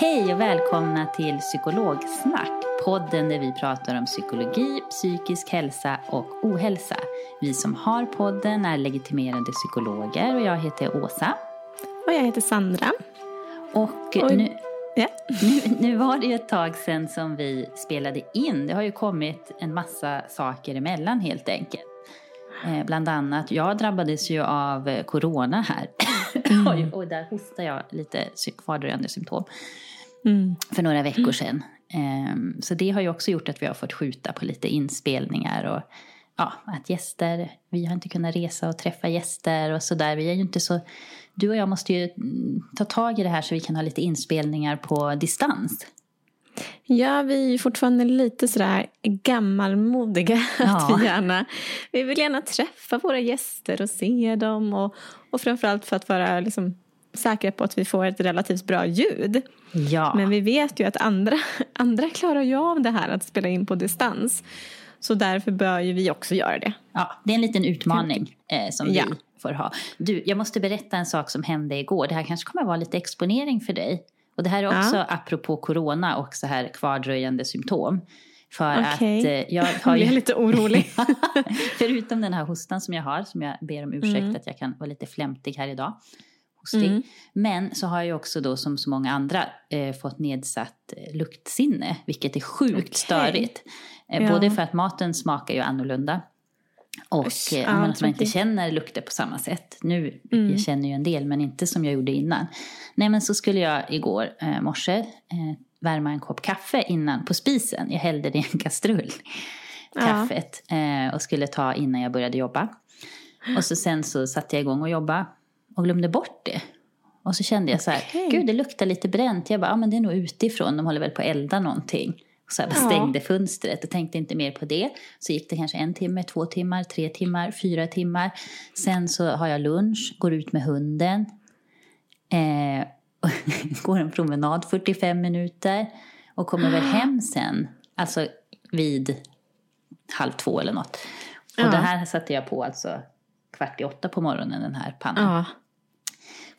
Hej och välkomna till Psykologsnack. Podden där vi pratar om psykologi, psykisk hälsa och ohälsa. Vi som har podden är legitimerade psykologer och jag heter Åsa. Och jag heter Sandra. Och nu, Ja. nu, nu var det ju ett tag sedan som vi spelade in. Det har ju kommit en massa saker emellan helt enkelt. Eh, bland annat, jag drabbades ju av eh, corona här. Oj, och där hostar jag lite kvardröjande symptom Mm. för några veckor sedan. Ehm, Så det har ju också gjort att vi har fått skjuta på lite inspelningar och ja, att gäster, vi har inte kunnat resa och träffa gäster och sådär. Vi är ju inte så, du och jag måste ju mm, ta tag i det här så vi kan ha lite inspelningar på distans. Ja, vi är ju fortfarande lite sådär gammalmodiga. Att Ja. vi, gärna, vi vill gärna träffa våra gäster och se dem. Och, och framförallt för att vara liksom säkra på att vi får ett relativt bra ljud. Ja, Men vi vet ju att andra, andra klarar ju av det här att spela in på distans. Så därför bör ju vi också göra det. ja det är en liten utmaning eh, som Ja. vi får ha. Du, jag måste berätta en sak som hände igår. Det här kanske kommer att vara lite exponering för dig. Och det här är också Ja. apropå corona och så här kvardröjande symptom. För Okej. att eh, jag Jag har ju... lite orolig. Förutom den här hostan som jag har, som jag ber om ursäkt Mm. att jag kan vara lite flämtig här idag. Hostig. Mm. Men så har jag också då som så många andra eh, fått nedsatt eh, luktsinne, vilket är sjukt Okej. störigt. Eh, Ja. Både för att maten smakar ju annorlunda och Usch, eh, ja, att man inte känner lukter på samma sätt. Nu, Mm. jag känner ju en del, men inte som jag gjorde innan. Nej, men så skulle jag igår eh, morse eh, värma en kopp kaffe innan på spisen. Jag hällde det i en kastrull, Ja. kaffet, eh, och skulle ta innan jag började jobba. Och så sen så satte jag igång och jobba och glömde bort det. Och så kände jag så här, Okej. gud det luktar lite bränt. Jag bara, ja men det är nog utifrån, de håller väl på att elda någonting. Och så bara Ja. stängde fönstret och tänkte inte mer på det. Så gick det kanske en timme, två timmar, tre timmar, fyra timmar. Sen så har jag lunch, går ut med hunden. Eh, går en promenad 45 minuter. Och kommer väl hem sen, alltså vid halv två eller något. Och Ja. det här satte jag på alltså kvart i åtta på morgonen, den här pannan. Ja.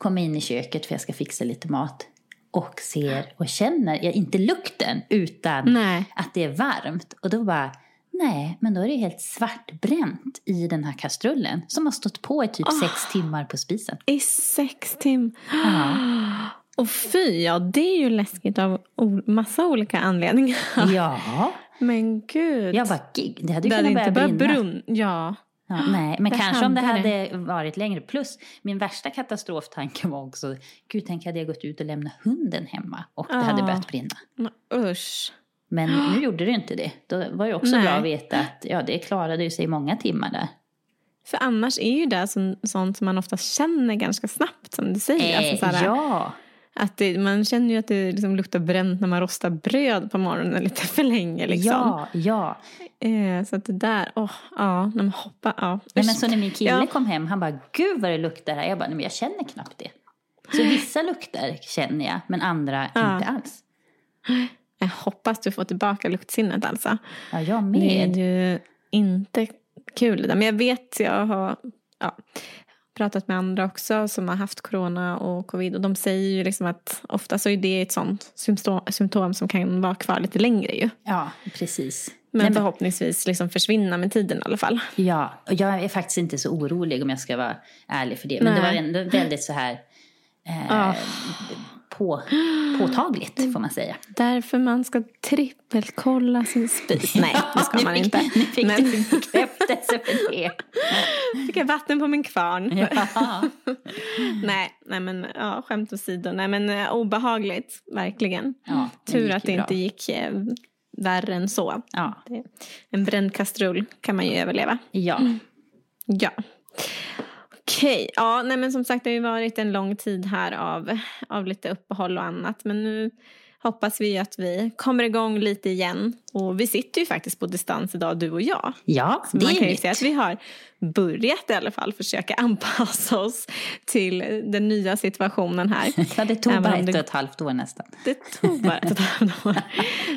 Kommer in i köket för jag ska fixa lite mat. Och ser och känner, ja, inte lukten, utan Nej. att det är varmt. Och då bara, nej, men då är det helt svartbränt i den här kastrullen. Som har stått på i typ Ah. sex timmar på spisen. I sex timmar. Ja. Och fy, ja det är ju läskigt av massa olika anledningar. Ja, Men gud. jag bara, det hade ju det hade kunnat inte börja brinna. brunn. Ja. Ja, nej, men Det kanske om det hade hade varit längre. Plus, min värsta katastroftanke var också, gud tänk hade jag gått ut och lämnat hunden hemma och det hade Ja. börjat brinna. Men Usch. Men nu gjorde det inte det. Då var det också Nej. bra att veta att ja, det klarade ju sig många timmar där. För annars är ju det sånt som man ofta känner ganska snabbt som du säger. Eh, alltså, såhär, ja, Att det, man känner ju att det liksom luktar bränt när man rostar bröd på morgonen lite för länge. Liksom. Ja, ja. Eh, så att det där, åh, ja, när man hoppar, ja. Nej, men så när min kille Ja. kom hem, han bara gud vad det luktar här. Jag bara, nej men jag känner knappt det. Så vissa lukter känner jag, men andra Ja. inte alls. Jag hoppas du får tillbaka luktsinnet alltså. Ja, jag Det är med. ju inte kul det där. Men jag vet, jag har ja, pratat med andra också som har haft corona och covid. Och de säger ju liksom att ofta så är det ett sånt symptom, som kan vara kvar lite längre ju. Ja, precis. Men Nej, men- förhoppningsvis liksom försvinna med tiden i alla fall. Ja, och jag är faktiskt inte så orolig om jag ska vara ärlig för det. Men det var Nej. ändå väldigt så här eh, Ja. På, påtagligt får man säga. Därför man ska trippelkolla sin spis. Nej, det ska man fick- inte. Nu fick Men du bekräftelse för det. fick jag vatten på min kvarn. Ja. nej, nej men ja, skämt åsido. Nej men eh, obehagligt, verkligen. Ja, Tur att det bra. inte gick eh, värre än så. Ja. En bränd kastrull kan man ju överleva. ja. Ja. Okej, ja nej men som sagt det har ju varit en lång tid här av, av lite uppehåll och annat. Men nu hoppas vi att vi kommer igång lite igen. Och vi sitter ju faktiskt på distans idag du och jag. ja, det man är kan ju nytt. säga att vi har börjat i alla fall försöka anpassa oss till den nya situationen här. Ja, det tog bara ett och ett halvt år nästan. Det tog bara ett halvår.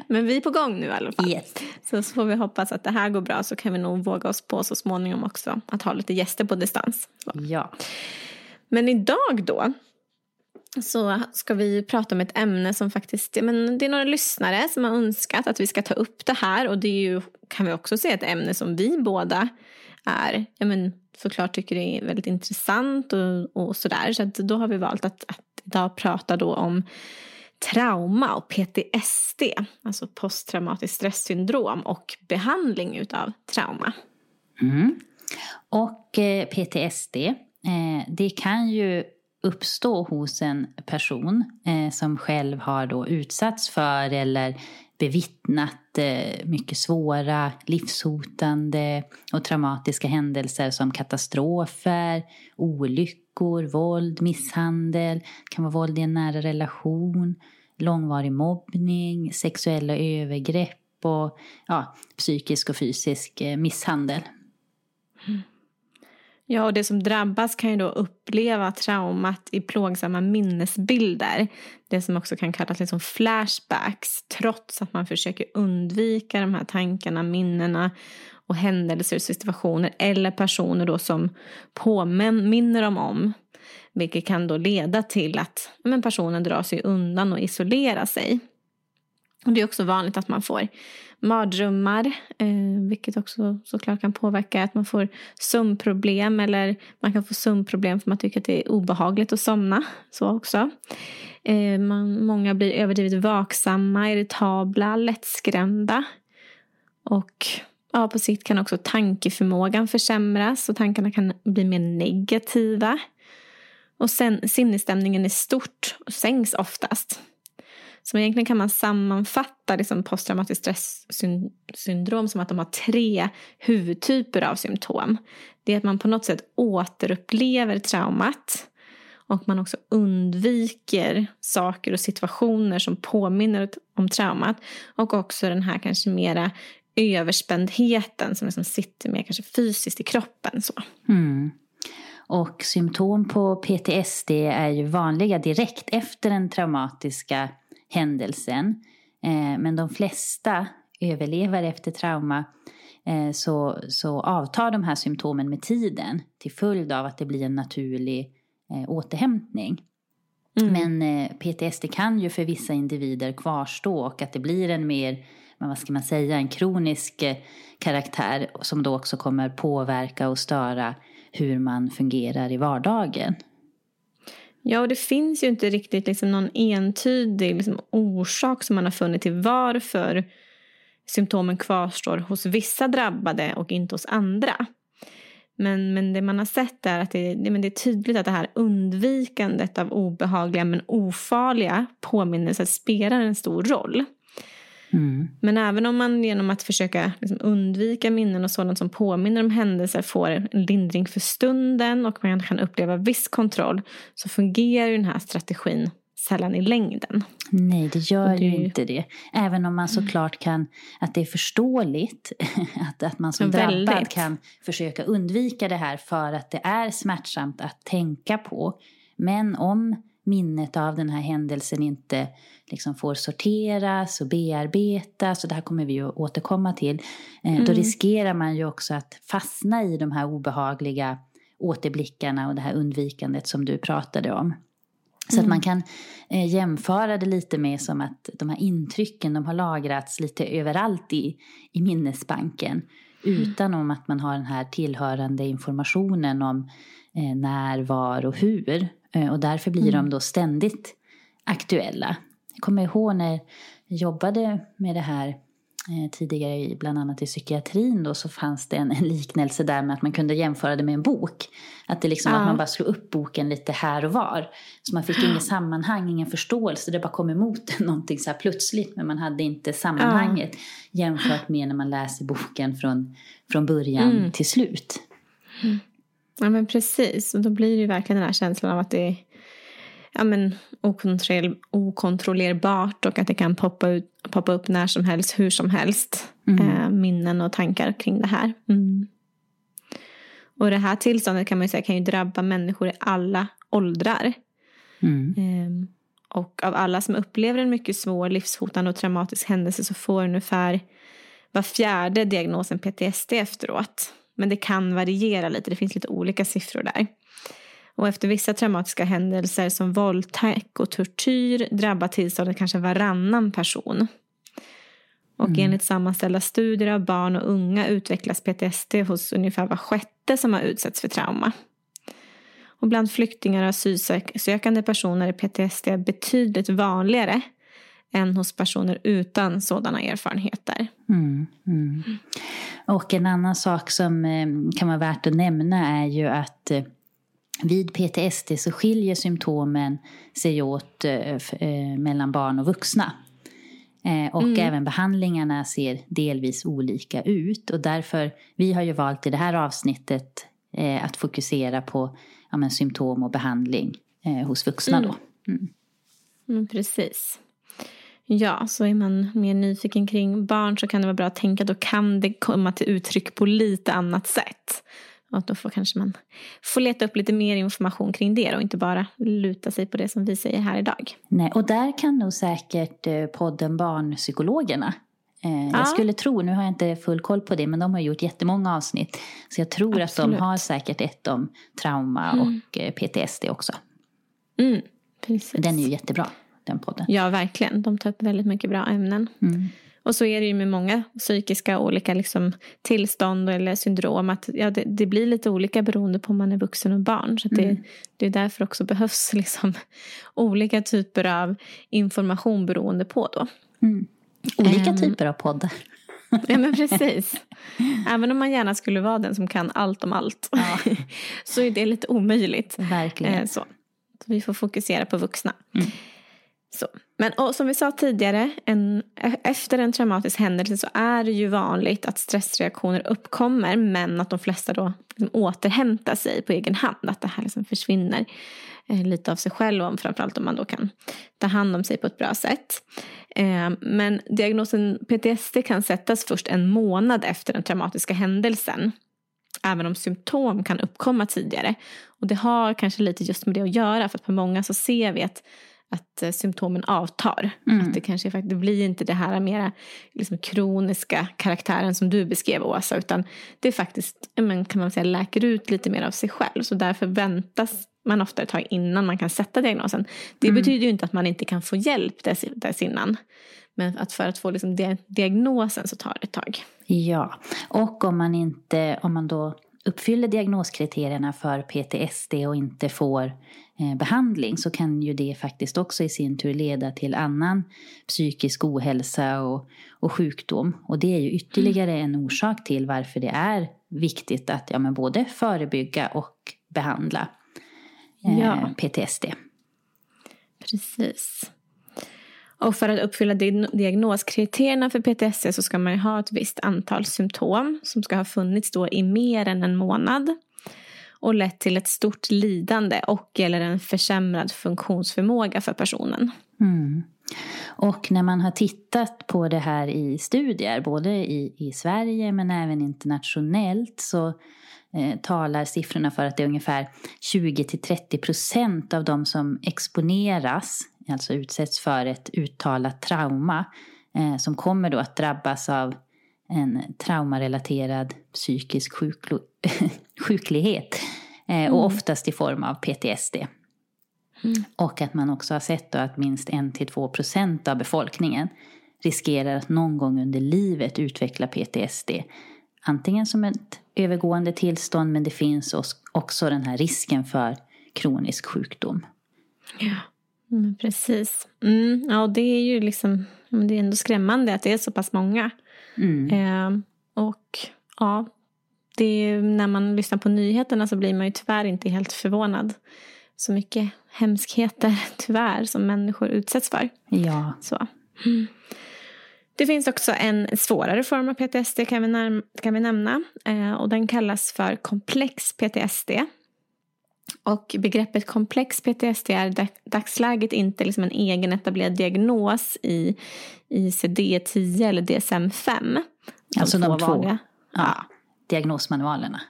Men vi är på gång nu i alla fall. Yes. Så, så får vi hoppas att det här går bra så kan vi nog våga oss på så småningom också att ha lite gäster på distans. Så. Ja. Men idag då så ska vi prata om ett ämne som faktiskt, men det är några lyssnare som har önskat att vi ska ta upp det här och det är ju, kan vi också säga, ett ämne som vi båda är, ja men såklart tycker det är väldigt intressant och, och sådär. Så att då har vi valt att, att idag prata då om trauma och PTSD, alltså posttraumatiskt stresssyndrom och behandling utav trauma. Mm. Och eh, PTSD, eh, det kan ju uppstå hos en person eh, som själv har då utsatts för eller bevittnat eh, mycket svåra, livshotande och traumatiska händelser som katastrofer, olyckor, våld, misshandel, det kan vara våld i en nära relation, långvarig mobbning, sexuella övergrepp och ja, psykisk och fysisk eh, misshandel. misshandel. Ja, och det som drabbas kan ju då uppleva traumat i plågsamma minnesbilder. Det som också kan kallas liksom flashbacks, trots att man försöker undvika de här tankarna, minnena och händelser och situationer eller personer då som påminner dem om. Vilket kan då leda till att men personen drar sig undan och isolerar sig. Och det är också vanligt att man får mardrömmar, eh, vilket också såklart kan påverka att man får sömnproblem eller man kan få sömnproblem för man tycker att det är obehagligt att somna. Så också. Eh, man, många blir överdrivet vaksamma, irritabla, lättskrämda. Och ja, på sikt kan också tankeförmågan försämras och tankarna kan bli mer negativa. Och sen sinnesstämningen i stort sänks oftast. Som egentligen kan man sammanfatta liksom posttraumatiskt stresssyndrom som att de har tre huvudtyper av symptom. Det är att man på något sätt återupplever traumat och man också undviker saker och situationer som påminner om traumat. Och också den här kanske mera överspändheten som liksom sitter mer kanske fysiskt i kroppen. Så. Mm. Och symptom på PTSD är ju vanliga direkt efter den traumatiska händelsen. Eh, men de flesta överlever efter trauma eh, så, så avtar de här symptomen med tiden till följd av att det blir en naturlig eh, återhämtning. Men eh, PTSD kan ju för vissa individer kvarstå och att det blir en mer, men vad ska man säga, en kronisk karaktär som då också kommer påverka och störa hur man fungerar i vardagen. Ja, och det finns ju inte riktigt liksom någon entydig liksom orsak som man har funnit till varför symptomen kvarstår hos vissa drabbade och inte hos andra. Men, men det man har sett är att det, det, men det är tydligt att det här undvikandet av obehagliga men ofarliga påminnelser spelar en stor roll. Mm. Men även om man genom att försöka liksom undvika minnen och sådant som påminner om händelser får en lindring för stunden och man kan uppleva viss kontroll så fungerar den här strategin sällan i längden. Nej, det gör det- ju inte det. Även om man såklart kan, att det är förståeligt att, att man som drabbad kan försöka undvika det här för att det är smärtsamt att tänka på. Men om minnet av den här händelsen inte liksom får sorteras och bearbetas, och det här kommer vi ju att återkomma till, eh, då riskerar man ju också att fastna i de här obehagliga återblickarna och det här undvikandet som du pratade om. Så att man kan eh, jämföra det lite med som att de här intrycken de har lagrats lite överallt i, i minnesbanken. Utan om att man har den här tillhörande informationen om eh, när, var och hur. Eh, och därför blir de då ständigt aktuella. Jag kommer ihåg när jag jobbade med det här eh, tidigare, i- bland annat i psykiatrin då, så fanns det en, en liknelse där med att man kunde jämföra det med en bok. Att det liksom Ja. att man bara slog upp boken lite här och var. Så man fick inget sammanhang, ingen förståelse. Det bara kom emot en någonting så här plötsligt. Men man hade inte sammanhanget jämfört med när man läser boken från, från början Mm. till slut. Ja men precis, och då blir det ju verkligen den här känslan av att det är ja, men, okontroller, okontrollerbart och att det kan poppa, ut, poppa upp när som helst, hur som helst. Eh, minnen och tankar kring det här. Mm. Och det här tillståndet kan man ju säga kan ju drabba människor i alla åldrar. Mm. Ehm, och av alla som upplever en mycket svår livshotande och traumatisk händelse så får ungefär var fjärde diagnosen PTSD efteråt. Men det kan variera lite, det finns lite olika siffror där. Och efter vissa traumatiska händelser som våldtäkt och tortyr drabbar tillståndet kanske varannan person. Och enligt sammanställda studier av barn och unga utvecklas PTSD hos ungefär var sjätte som har utsatts för trauma. Och bland flyktingar och asylsökande personer är PTSD betydligt vanligare än hos personer utan sådana erfarenheter. Mm, mm. Och en annan sak som eh, kan vara värt att nämna är ju att eh, vid PTSD så skiljer symptomen sig åt eh, mellan barn och vuxna. Och även behandlingarna ser delvis olika ut. Och därför, vi har ju valt i det här avsnittet att fokusera på ja, men, symptom och behandling eh, hos vuxna då. Mm, precis. Ja, så är man mer nyfiken kring barn så kan det vara bra att tänka då kan det komma till uttryck på lite annat sätt. Och då får kanske man få leta upp lite mer information kring det och inte bara luta sig på det som vi säger här idag. Nej, och där kan nog säkert eh, podden Barnpsykologerna eh, Ja. Jag skulle tro, nu har jag inte full koll på det, men de har gjort jättemånga avsnitt. Så jag tror Absolut. att de har säkert ett om trauma och eh, PTSD också. Mm, precis. Den är ju jättebra, den podden. Ja, verkligen. De tar upp väldigt mycket bra ämnen. Mm. Och så är det ju med många psykiska olika liksom, tillstånd eller syndrom. Att, ja, det, det blir lite olika beroende på om man är vuxen och barn. Så det, det är därför också behövs liksom, olika typer av information beroende på. Då. Olika Ehm. typer av poddar. Ja, men precis. Även om man gärna skulle vara den som kan allt om allt. så är det lite omöjligt. Verkligen. Eh, så. så vi får fokusera på vuxna. Så. Men och, som vi sa tidigare, en, efter en traumatisk händelse så är det ju vanligt att stressreaktioner uppkommer men att de flesta då liksom återhämtar sig på egen hand. Att det här liksom försvinner eh, lite av sig själv, om, framförallt om man då kan ta hand om sig på ett bra sätt. Eh, men diagnosen PTSD kan sättas först en månad efter den traumatiska händelsen även om symptom kan uppkomma tidigare. Och det har kanske lite just med det att göra för att på många så ser vi att, att eh, symptomen avtar. Att det kanske faktiskt det blir inte det här mera liksom, kroniska karaktären som du beskrev Åsa utan det är faktiskt, men, kan man säga, läker ut lite mer av sig själv. Så därför väntas man ofta ett tag innan man kan sätta diagnosen. Det betyder ju inte att man inte kan få hjälp dess, dessinnan. Men att för att få liksom, dia- diagnosen så tar det ett tag. Ja, och om man inte, om man då uppfyller diagnoskriterierna för PTSD och inte får behandling så kan ju det faktiskt också i sin tur leda till annan psykisk ohälsa och, och sjukdom. Och det är ju ytterligare en orsak till varför det är viktigt att ja, men både förebygga och behandla eh, Ja. PTSD. Precis. Och för att uppfylla diagnoskriterierna för PTSD så ska man ju ha ett visst antal symptom som ska ha funnits då i mer än en månad och lett till ett stort lidande och eller en försämrad funktionsförmåga för personen. Mm. Och när man har tittat på det här i studier, både i, i Sverige men även internationellt, så eh, talar siffrorna för att det är ungefär 20-30 procent av de som exponeras, alltså utsätts för ett uttalat trauma, eh, som kommer då att drabbas av en traumarelaterad psykisk sjuklo- sjuklighet. Eh, mm. Och oftast i form av PTSD. Mm. Och att man också har sett att minst 1-2 procent av befolkningen riskerar att någon gång under livet utveckla PTSD. Antingen som ett övergående tillstånd men det finns också den här risken för kronisk sjukdom. Ja, precis. Mm, ja, det är ju liksom, det är ändå skrämmande att det är så pass många. Mm. Eh, och ja, det är, när man lyssnar på nyheterna så blir man ju tyvärr inte helt förvånad. Så mycket hemskheter, tyvärr, som människor utsätts för. Ja. Så. Mm. Det finns också en svårare form av PTSD kan vi, kan vi nämna. Eh, och den kallas för komplex PTSD. Och begreppet komplex PTSD är dagsläget inte liksom en egen etablerad diagnos i ICD-10 eller DSM-5. Alltså de två ja, ja. diagnosmanualerna.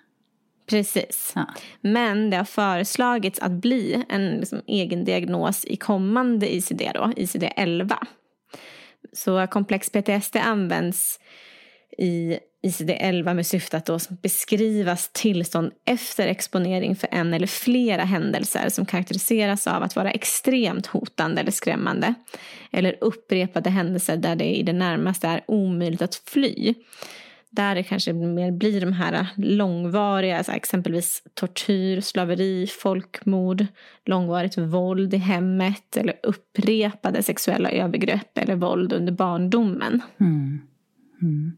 Precis. Ja. Men det har föreslagits att bli en liksom egen diagnos i kommande ICD, då, ICD-11. Så komplex PTSD används i ICD-11 med syfte att då beskrivas tillstånd efter exponering för en eller flera händelser som karaktäriseras av att vara extremt hotande eller skrämmande. Eller upprepade händelser där det i det närmaste är omöjligt att fly. Där det kanske mer blir de här långvariga, alltså exempelvis tortyr, slaveri, folkmord, långvarigt våld i hemmet eller upprepade sexuella övergrepp eller våld under barndomen. Mm. Mm.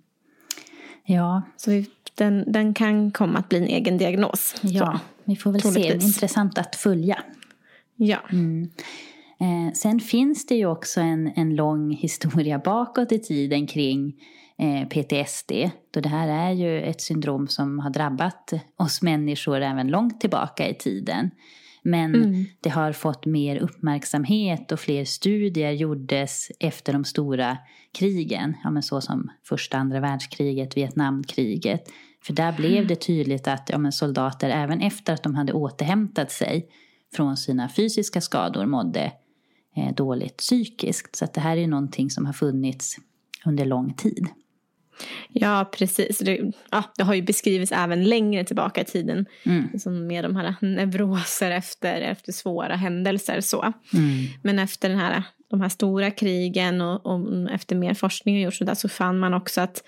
Ja. Så vi, den, den kan komma att bli en egen diagnos. Ja, så, vi får väl troligtvis. se. Intressant att följa. Ja. Mm. Eh, sen finns det ju också en, en lång historia bakåt i tiden kring eh, PTSD. Då det här är ju ett syndrom som har drabbat oss människor även långt tillbaka i tiden. Men mm. det har fått mer uppmärksamhet och fler studier gjordes efter de stora krigen. Ja, men så som första andra världskriget, Vietnamkriget. För där blev mm. det tydligt att ja, men soldater, även efter att de hade återhämtat sig från sina fysiska skador, mådde eh, dåligt psykiskt. Så det här är någonting som har funnits under lång tid. Ja, precis. Det, ja, det har ju beskrivits även längre tillbaka i tiden. Mm. Som med de här neuroser efter, efter svåra händelser. Så. Mm. Men efter den här, de här stora krigen och, och efter mer forskning har gjorts så, där, så fann man också att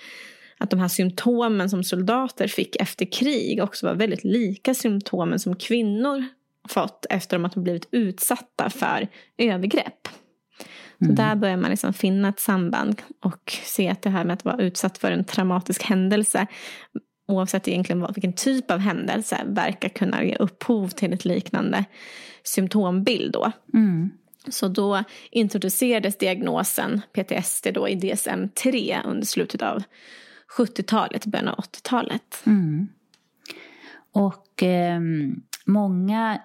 att de här symptomen som soldater fick efter krig också var väldigt lika symptomen som kvinnor fått efter att de blivit utsatta för övergrepp. Mm. där börjar man liksom finna ett samband och se att det här med att vara utsatt för en traumatisk händelse oavsett egentligen vilken typ av händelse verkar kunna ge upphov till ett liknande symptombild då. Mm. Så då introducerades diagnosen PTSD då i DSM-3 under slutet av 70-talet, början av 80-talet. Mm. Och eh, många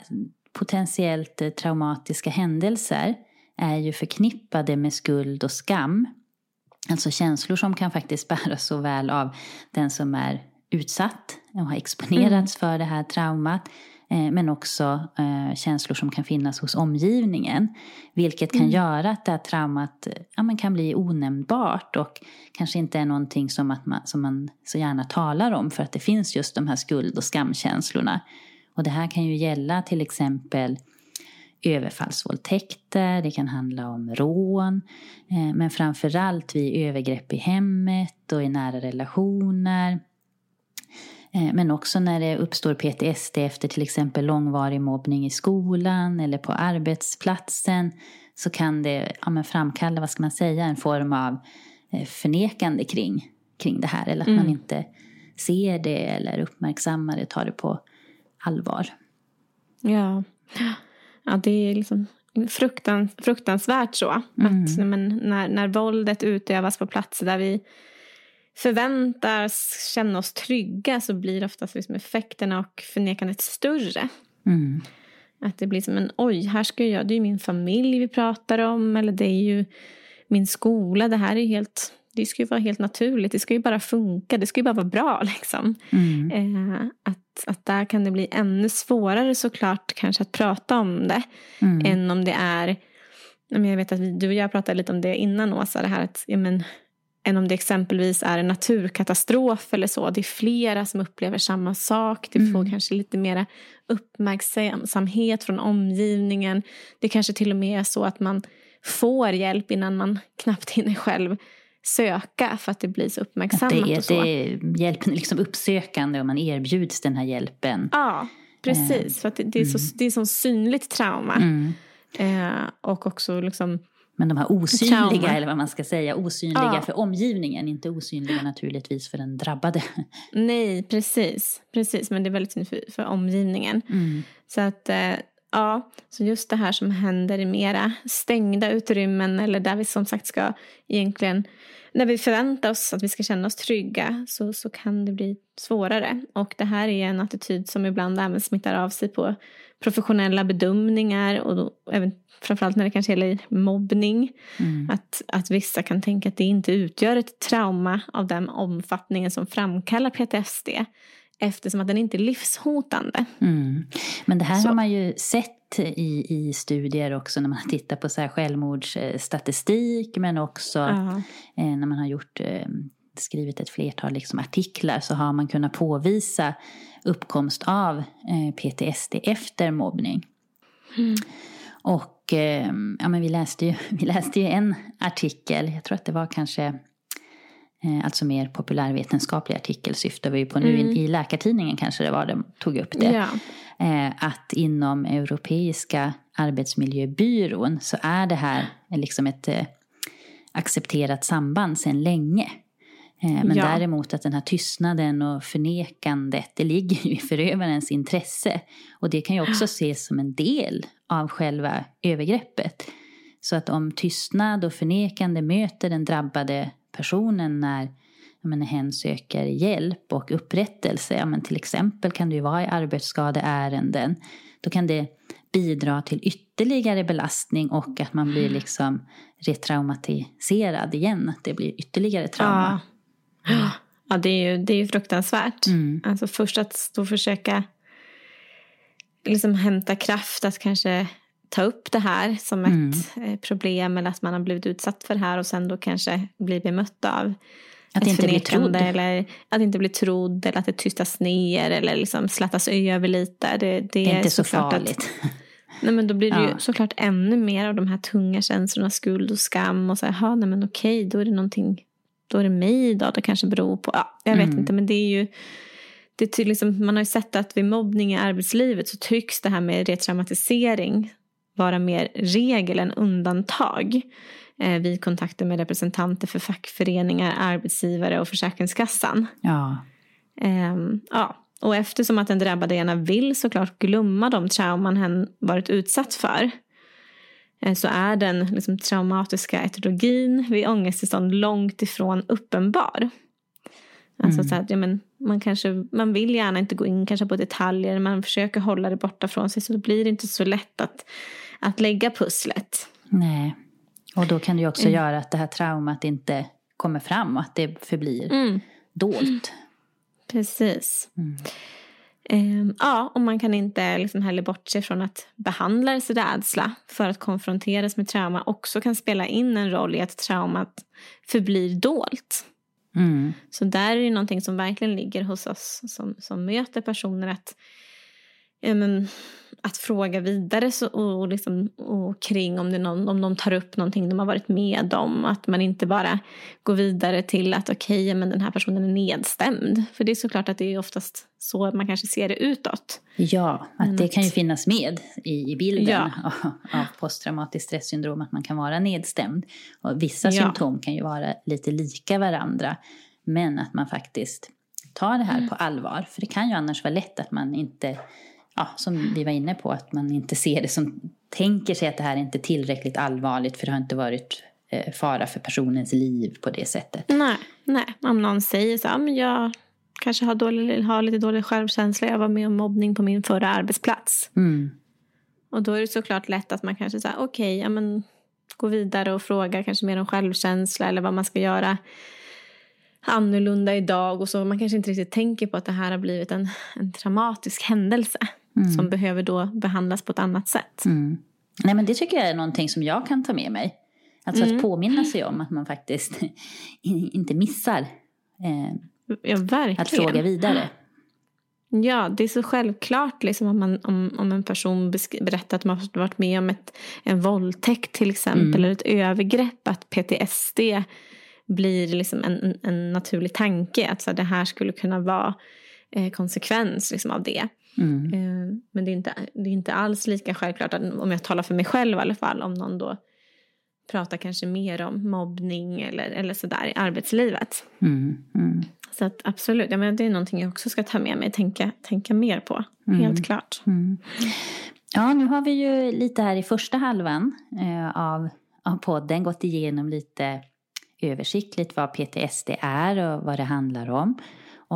potentiellt traumatiska händelser är ju förknippade med skuld och skam. Alltså känslor som kan faktiskt bäras så väl av den som är utsatt och har exponerats mm. för det här traumat. Eh, men också eh, känslor som kan finnas hos omgivningen. Vilket kan mm. göra att det här traumat ja, man kan bli onämnbart och kanske inte är någonting som, att man, som man så gärna talar om för att det finns just de här skuld och skamkänslorna. Och det här kan ju gälla till exempel överfallsvåldtäkter, det kan handla om rån, eh, men framförallt vid övergrepp i hemmet och i nära relationer. Eh, men också när det uppstår PTSD efter till exempel långvarig mobbning i skolan eller på arbetsplatsen så kan det ja, framkalla, vad ska man säga, en form av eh, förnekande kring, kring det här. Eller att mm. man inte ser det eller uppmärksammar det, tar det på allvar. Ja, ja det är liksom fruktan, fruktansvärt så. Mm. Att men, när, när våldet utövas på platser där vi förväntas känna oss trygga så blir oftast liksom effekterna och förnekandet större. Mm. Att det blir som en oj, här ska jag, det är ju min familj vi pratar om eller det är ju min skola, det här är helt, det ska ju vara helt naturligt, det ska ju bara funka, det ska ju bara vara bra liksom. Mm. Eh, att, att där kan det bli ännu svårare såklart kanske att prata om det Mm. än om det är, jag vet att vi, du och jag pratade lite om det innan Åsa, det här att ja, men, än om det exempelvis är en naturkatastrof eller så. Det är flera som upplever samma sak. Du får kanske lite mer uppmärksamhet från omgivningen. Det kanske till och med är så att man får hjälp innan man knappt hinner själv söka för att det blir så uppmärksammat. det, och så. det är hjälpen liksom uppsökande och man erbjuds den här hjälpen. Ja, precis. För att det, det, är så, det är så synligt trauma. Mm. Eh, och också liksom Men de här osynliga, Trauma. eller vad man ska säga, osynliga Ja. för omgivningen, inte osynliga naturligtvis för den drabbade. Nej, precis. precis. Men det är väldigt synd för, för omgivningen. Mm. Så att, eh, ja, så just det här som händer i mera stängda utrymmen eller där vi som sagt ska egentligen, när vi förväntar oss att vi ska känna oss trygga så, så kan det bli svårare. Och det här är en attityd som ibland även smittar av sig på professionella bedömningar och då, även framförallt när det kanske gäller mobbning. Mm. Att, att vissa kan tänka att det inte utgör ett trauma av den omfattningen som framkallar PTSD eftersom att den inte är livshotande. Mm. Men det här Så- har man ju sett i, i studier också när man tittar på så här självmordsstatistik men också eh, när man har gjort, eh, skrivit ett flertal liksom artiklar så har man kunnat påvisa uppkomst av eh, PTSD efter mobbning. Och eh, ja, men vi, läste ju, vi läste ju en artikel, jag tror att det var kanske alltså mer populärvetenskaplig artikel syftar vi ju på nu. I, I Läkartidningen kanske det var de tog upp det. Ja. Eh, att inom Europeiska arbetsmiljöbyrån så är det här liksom ett eh, accepterat samband sedan länge. Eh, men Ja. däremot att den här tystnaden och förnekandet, det ligger ju i förövarens intresse. Och det kan ju också ses som en del av själva övergreppet. Så att om tystnad och förnekande möter den drabbade personen när menar, hen söker hjälp och upprättelse, ja, men till exempel kan det ju vara i arbetsskadeärenden, då kan det bidra till ytterligare belastning och att man blir liksom retraumatiserad igen, att det blir ytterligare trauma. Ja. Ja, det är ju, det är ju fruktansvärt. Mm. Alltså först att då försöka liksom hämta kraft att kanske ta upp det här som Mm. ett eh, problem eller att man har blivit utsatt för det här och sen då kanske bli bemött av Att ett inte bli förnekande trodd. Eller att inte bli trodd eller att det tystas ner eller liksom slattas över lite. Det, det, Det är inte så såklart att- farligt. Nej, men då blir det ju Ja. såklart ännu mer av de här tunga känslorna, skuld och skam. Och så här, "Ha, nej men okej, då är det någonting, då är det mig då, det kanske beror på, ja, jag vet Mm. inte, men det är ju, det är liksom, man har ju sett att vid mobbning i arbetslivet så tycks det här med retraumatisering vara mer regel än undantag eh, vid kontakter med representanter för fackföreningar, arbetsgivare och Försäkringskassan. Ja. Ehm, ja. Och eftersom att den drabbade gärna vill såklart glömma de trauman hen varit utsatt för eh, så är den liksom, traumatiska etologin vid ångesttillstånd långt ifrån uppenbar. Alltså Mm. så att, ja, men, man, kanske, man vill gärna inte gå in kanske på detaljer, man försöker hålla det borta från sig så då blir det inte så lätt att, att lägga pusslet. Nej. Och då kan det ju också Mm. göra att det här traumat inte kommer fram och att det förblir Mm. dolt. Precis. Mm. Ehm, ja, och man kan inte liksom heller bortse från att behandlares rädsla för att konfronteras med trauma också kan spela in en roll i att traumat förblir dolt. Mm. Så där är det någonting som verkligen ligger hos oss som, som möter personer att, men, att fråga vidare så, och, liksom, och kring om, det någon, om de tar upp någonting de har varit med om. Att man inte bara går vidare till att okej, ja, men den här personen är nedstämd. För det är såklart att det är oftast så man kanske ser det utåt. Ja, att det kan ju finnas med i, i bilden Ja. av, av posttraumatiskt stressyndrom, att man kan vara nedstämd. Och vissa Ja. symptom kan ju vara lite lika varandra, men att man faktiskt tar det här Mm. på allvar. För det kan ju annars vara lätt att man inte, ja, som vi var inne på, att man inte ser det som, tänker sig att det här är inte tillräckligt allvarligt för det har inte varit eh, fara för personens liv på det sättet. Nej, nej. om någon säger så men jag kanske har, dålig, har lite dålig självkänsla, jag var med om mobbning på min förra arbetsplats. Mm. Och då är det såklart lätt att man kanske säger okej, ja men gå vidare och fråga kanske mer om självkänsla eller vad man ska göra annorlunda idag och så. Man kanske inte riktigt tänker på att det här har blivit en, en traumatisk händelse som behöver då behandlas på ett annat sätt. Mm. Nej, men det tycker jag är någonting som jag kan ta med mig. Alltså att påminna sig om att man faktiskt inte missar eh, Ja, att fråga vidare. Ja, det är så självklart liksom, om, man, om, om en person berättar att man har varit med om ett, en våldtäkt till exempel eller ett övergrepp. Att PTSD blir liksom en, en, en naturlig tanke. Att så här, det här skulle kunna vara eh, konsekvens liksom, av det. Mm. Eh, men det är, inte, det är inte alls lika självklart, att, om jag talar för mig själv i alla fall, om någon då pratar kanske mer om mobbning eller, eller sådär i arbetslivet. Mm. Mm. Så att absolut, ja, men det är någonting jag också ska ta med mig tänka, tänka mer på. Helt klart. Mm. Ja, nu har vi ju lite här i första halvan eh, av, av podden gått igenom lite översiktligt vad PTSD är och vad det handlar om.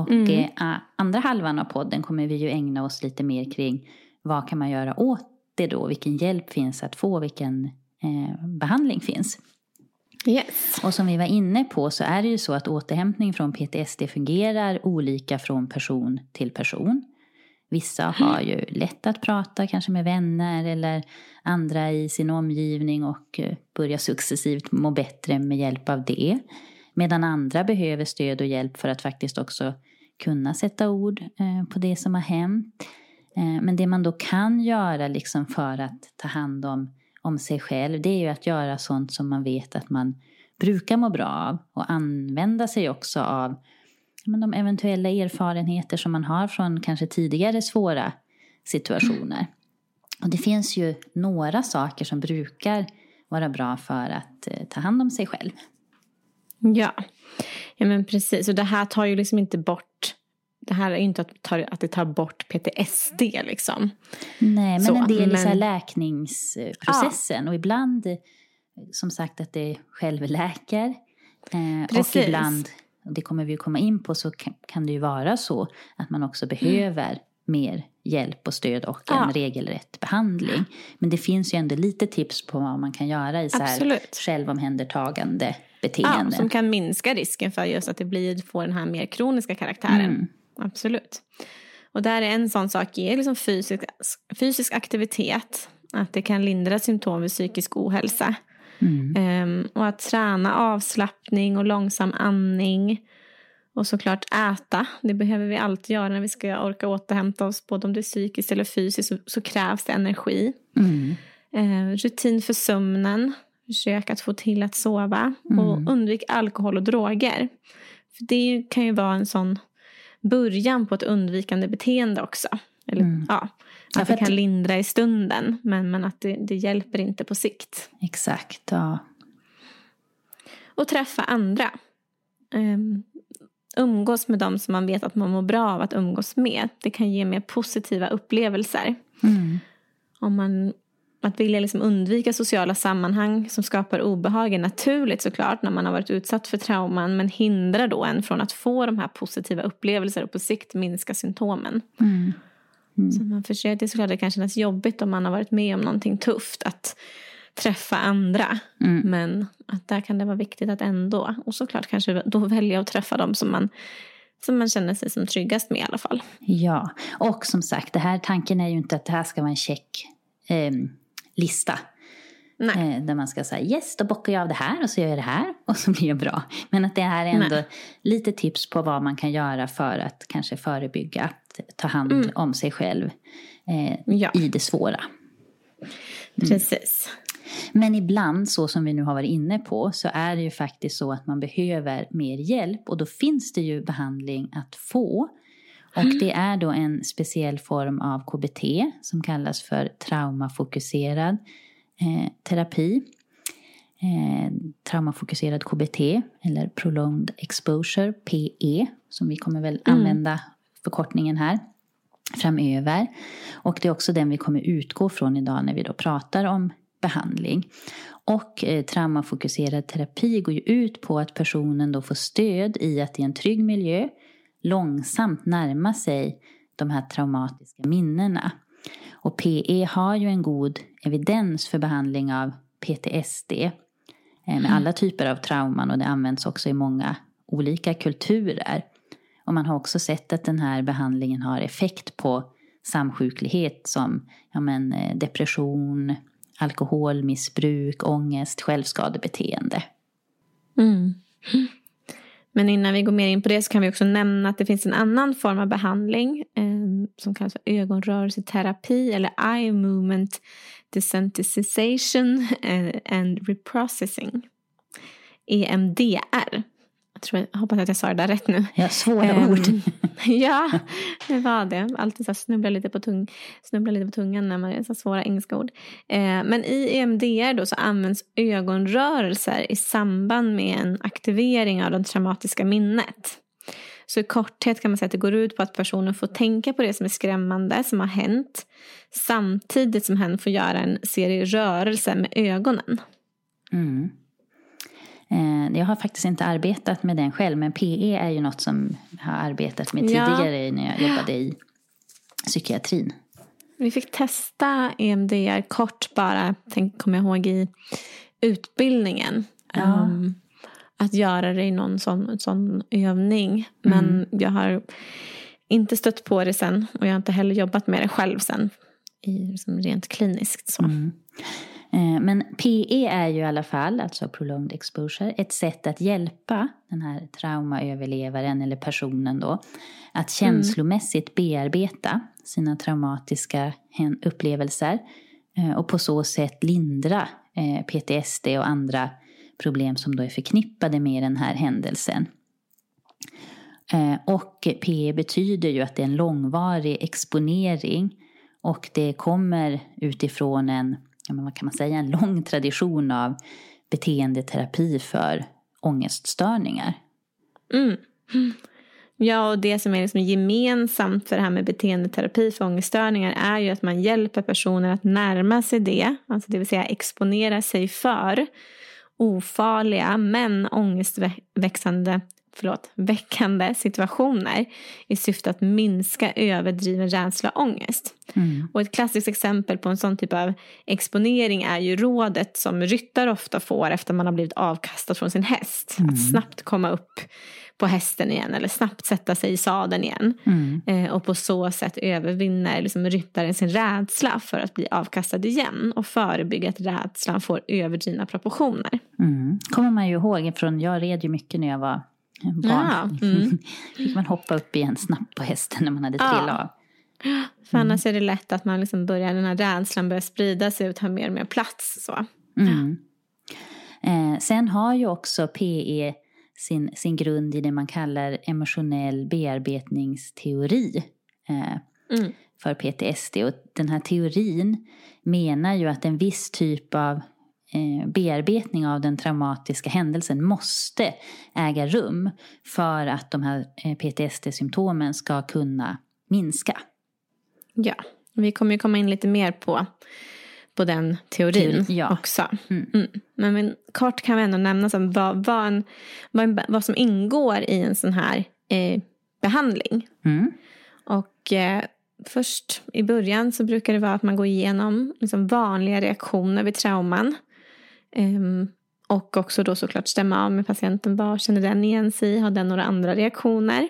Och eh, a- andra halvan av podden kommer vi ju ägna oss lite mer kring vad kan man göra åt det då? Vilken hjälp finns att få? Vilken eh, behandling finns? Yes. Och som vi var inne på så är det ju så att återhämtning från PTSD fungerar olika från person till person. Vissa har ju lätt att prata kanske med vänner eller andra i sin omgivning och eh, börjar successivt må bättre med hjälp av det. Medan andra behöver stöd och hjälp för att faktiskt också kunna sätta ord eh, på det som har hänt. Eh, men det man då kan göra liksom för att ta hand om, om sig själv det är ju att göra sånt som man vet att man brukar må bra av och använda sig också av men de eventuella erfarenheter som man har från kanske tidigare svåra situationer. Och det finns ju några saker som brukar vara bra för att eh, ta hand om sig själv. Ja. ja, men precis. Och det här tar ju liksom inte bort det här är ju inte att, ta, att det tar bort PTSD liksom. Nej, men Så, en del i men- läkningsprocessen. Och ibland, som sagt, att det självläker. Eh, och Precis. ibland, och det kommer vi ju komma in på, så kan, kan det ju vara så att man också behöver mer hjälp och stöd och en Ja. regelrätt behandling. Men det finns ju ändå lite tips på vad man kan göra i så här självomhändertagande Ja, beteende. som kan minska risken för just att det blir, får den här mer kroniska karaktären. Mm. Absolut. Och där är en sån sak är liksom fysisk, fysisk aktivitet. Att det kan lindra symptom vid psykisk ohälsa. Mm. Ehm, och att träna avslappning och långsam andning. Och såklart äta. Det behöver vi alltid göra när vi ska orka återhämta oss. Både om det är psykiskt eller fysiskt så, så krävs det energi. Mm. Eh, rutin för sömnen. Försök att få till att sova. Och undvik alkohol och droger. För det kan ju vara en sån början på ett undvikande beteende också. Eller, ja, att Ja, för det kan att- lindra i stunden men, men att det, det hjälper inte på sikt. Exakt, ja. Och träffa andra. Um, umgås med dem som man vet att man mår bra av att umgås med. Det kan ge mer positiva upplevelser. Mm. Om man, att vilja liksom undvika sociala sammanhang som skapar obehag är naturligt såklart när man har varit utsatt för trauman men hindrar då en från att få de här positiva upplevelser och på sikt minska symptomen. Mm. Så man försöker, det är såklart det kan kännas jobbigt om man har varit med om någonting tufft att träffa andra. Mm. Men att där kan det vara viktigt att ändå, och såklart kanske då välja att träffa dem som man, som man känner sig som tryggast med i alla fall. Ja, och som sagt, det här, tanken är ju inte att det här ska vara en check eh, lista. Eh, där man ska säga yes, då bockar jag av det här och så gör jag det här och så blir jag bra. Men att det här är ändå Nej. lite tips på vad man kan göra för att kanske förebygga att ta hand om sig själv eh, Ja. i det svåra. Precis. Men ibland, så som vi nu har varit inne på, så är det ju faktiskt så att man behöver mer hjälp och då finns det ju behandling att få. Och det är då en speciell form av KBT som kallas för traumafokuserad eh, terapi. Eh, traumafokuserad KBT eller prolonged exposure, PE, som vi kommer väl använda förkortningen här framöver. Och det är också den vi kommer utgå från idag när vi då pratar om behandling. Och eh, traumafokuserad terapi går ju ut på att personen då får stöd i att i en trygg miljö långsamt närma sig de här traumatiska minnena. Och PE har ju en god evidens för behandling av PTSD eh, med alla typer av trauman och det används också i många olika kulturer. Och man har också sett att den här behandlingen har effekt på samsjuklighet som ja men, eh, depression, alkoholmissbruk, ångest, självskadebeteende. Mm. Men innan vi går mer in på det så kan vi också nämna att det finns en annan form av behandling eh, som kallas för ögonrörelseterapi eller eye movement desensitization eh, and reprocessing. EMDR. Jag, tror, jag hoppas att jag sa det där rätt nu. Ja, svåra um, ord. ja, det var det. Alltid så snubbla lite på, tung, snubbla lite på tungan när man är så svåra engelska ord. Eh, men i EMDR då så används ögonrörelser i samband med en aktivering av det traumatiska minnet. Så i korthet kan man säga att det går ut på att personen får tänka på det som är skrämmande som har hänt samtidigt som hen får göra en serie rörelser med ögonen. Mm. Eh, jag har faktiskt inte arbetat med den själv, men PE är ju något som jag har arbetat med tidigare ja. när jag jobbade i psykiatrin. Vi fick testa EMDR kort bara, tänk, kommer jag ihåg, i utbildningen. Ja. Um, att göra det i någon sån, sån övning. Men mm. jag har inte stött på det sen och jag har inte heller jobbat med det själv sen. I, rent kliniskt så. Mm. Eh, men PE är ju i alla fall, alltså prolonged exposure, ett sätt att hjälpa den här traumaöverlevaren eller personen då att känslomässigt bearbeta sina traumatiska upplevelser eh, och på så sätt lindra eh, PTSD och andra problem som då är förknippade med den här händelsen. Och PE betyder ju att det är en långvarig exponering och det kommer utifrån en ja, men vad kan man säga, en lång tradition av beteendeterapi för ångeststörningar. Mm. Ja, och det som är liksom gemensamt för det här med beteendeterapi för ångeststörningar är ju att man hjälper personer att närma sig det, alltså det vill säga exponera sig för ofarliga men ångestväxande förlåt, väckande situationer i syfte att minska överdriven rädsla och ångest. Mm. Och ett klassiskt exempel på en sån typ av exponering är ju rådet som ryttare ofta får efter man har blivit avkastad från sin häst. Mm. Att snabbt komma upp på hästen igen eller snabbt sätta sig i sadeln igen. Mm. Eh, och på så sätt övervinner liksom ryttaren sin rädsla för att bli avkastad igen och förebygga att rädslan får överdrivna proportioner. Mm. kommer man ju ihåg från, jag red ju mycket när jag var barn. Ja, mm. fick man hoppa upp igen snabbt på hästen när man hade trillat ja. av. För annars är det lätt att man liksom börjar, den här rädslan börjar sprida sig och ta mer och mer plats. Så. Mm. Eh, sen har ju också PE sin, sin grund i det man kallar emotionell bearbetningsteori eh, mm. för PTSD. Och den här teorin menar ju att en viss typ av bearbetning av den traumatiska händelsen måste äga rum för att de här eh, PTSD-symptomen ska kunna minska. Ja, vi kommer ju komma in lite mer på, på den teorin Teori, ja. också. Mm. Mm. Men, men, kort kan vi ändå nämna som vad, vad, en, vad, en, vad som ingår i en sån här eh, behandling. Mm. Och eh, först i början så brukar det vara att man går igenom liksom vanliga reaktioner vid trauman. Um, och också då såklart stämma av med patienten. Vad känner den igen sig i? Har den några andra reaktioner?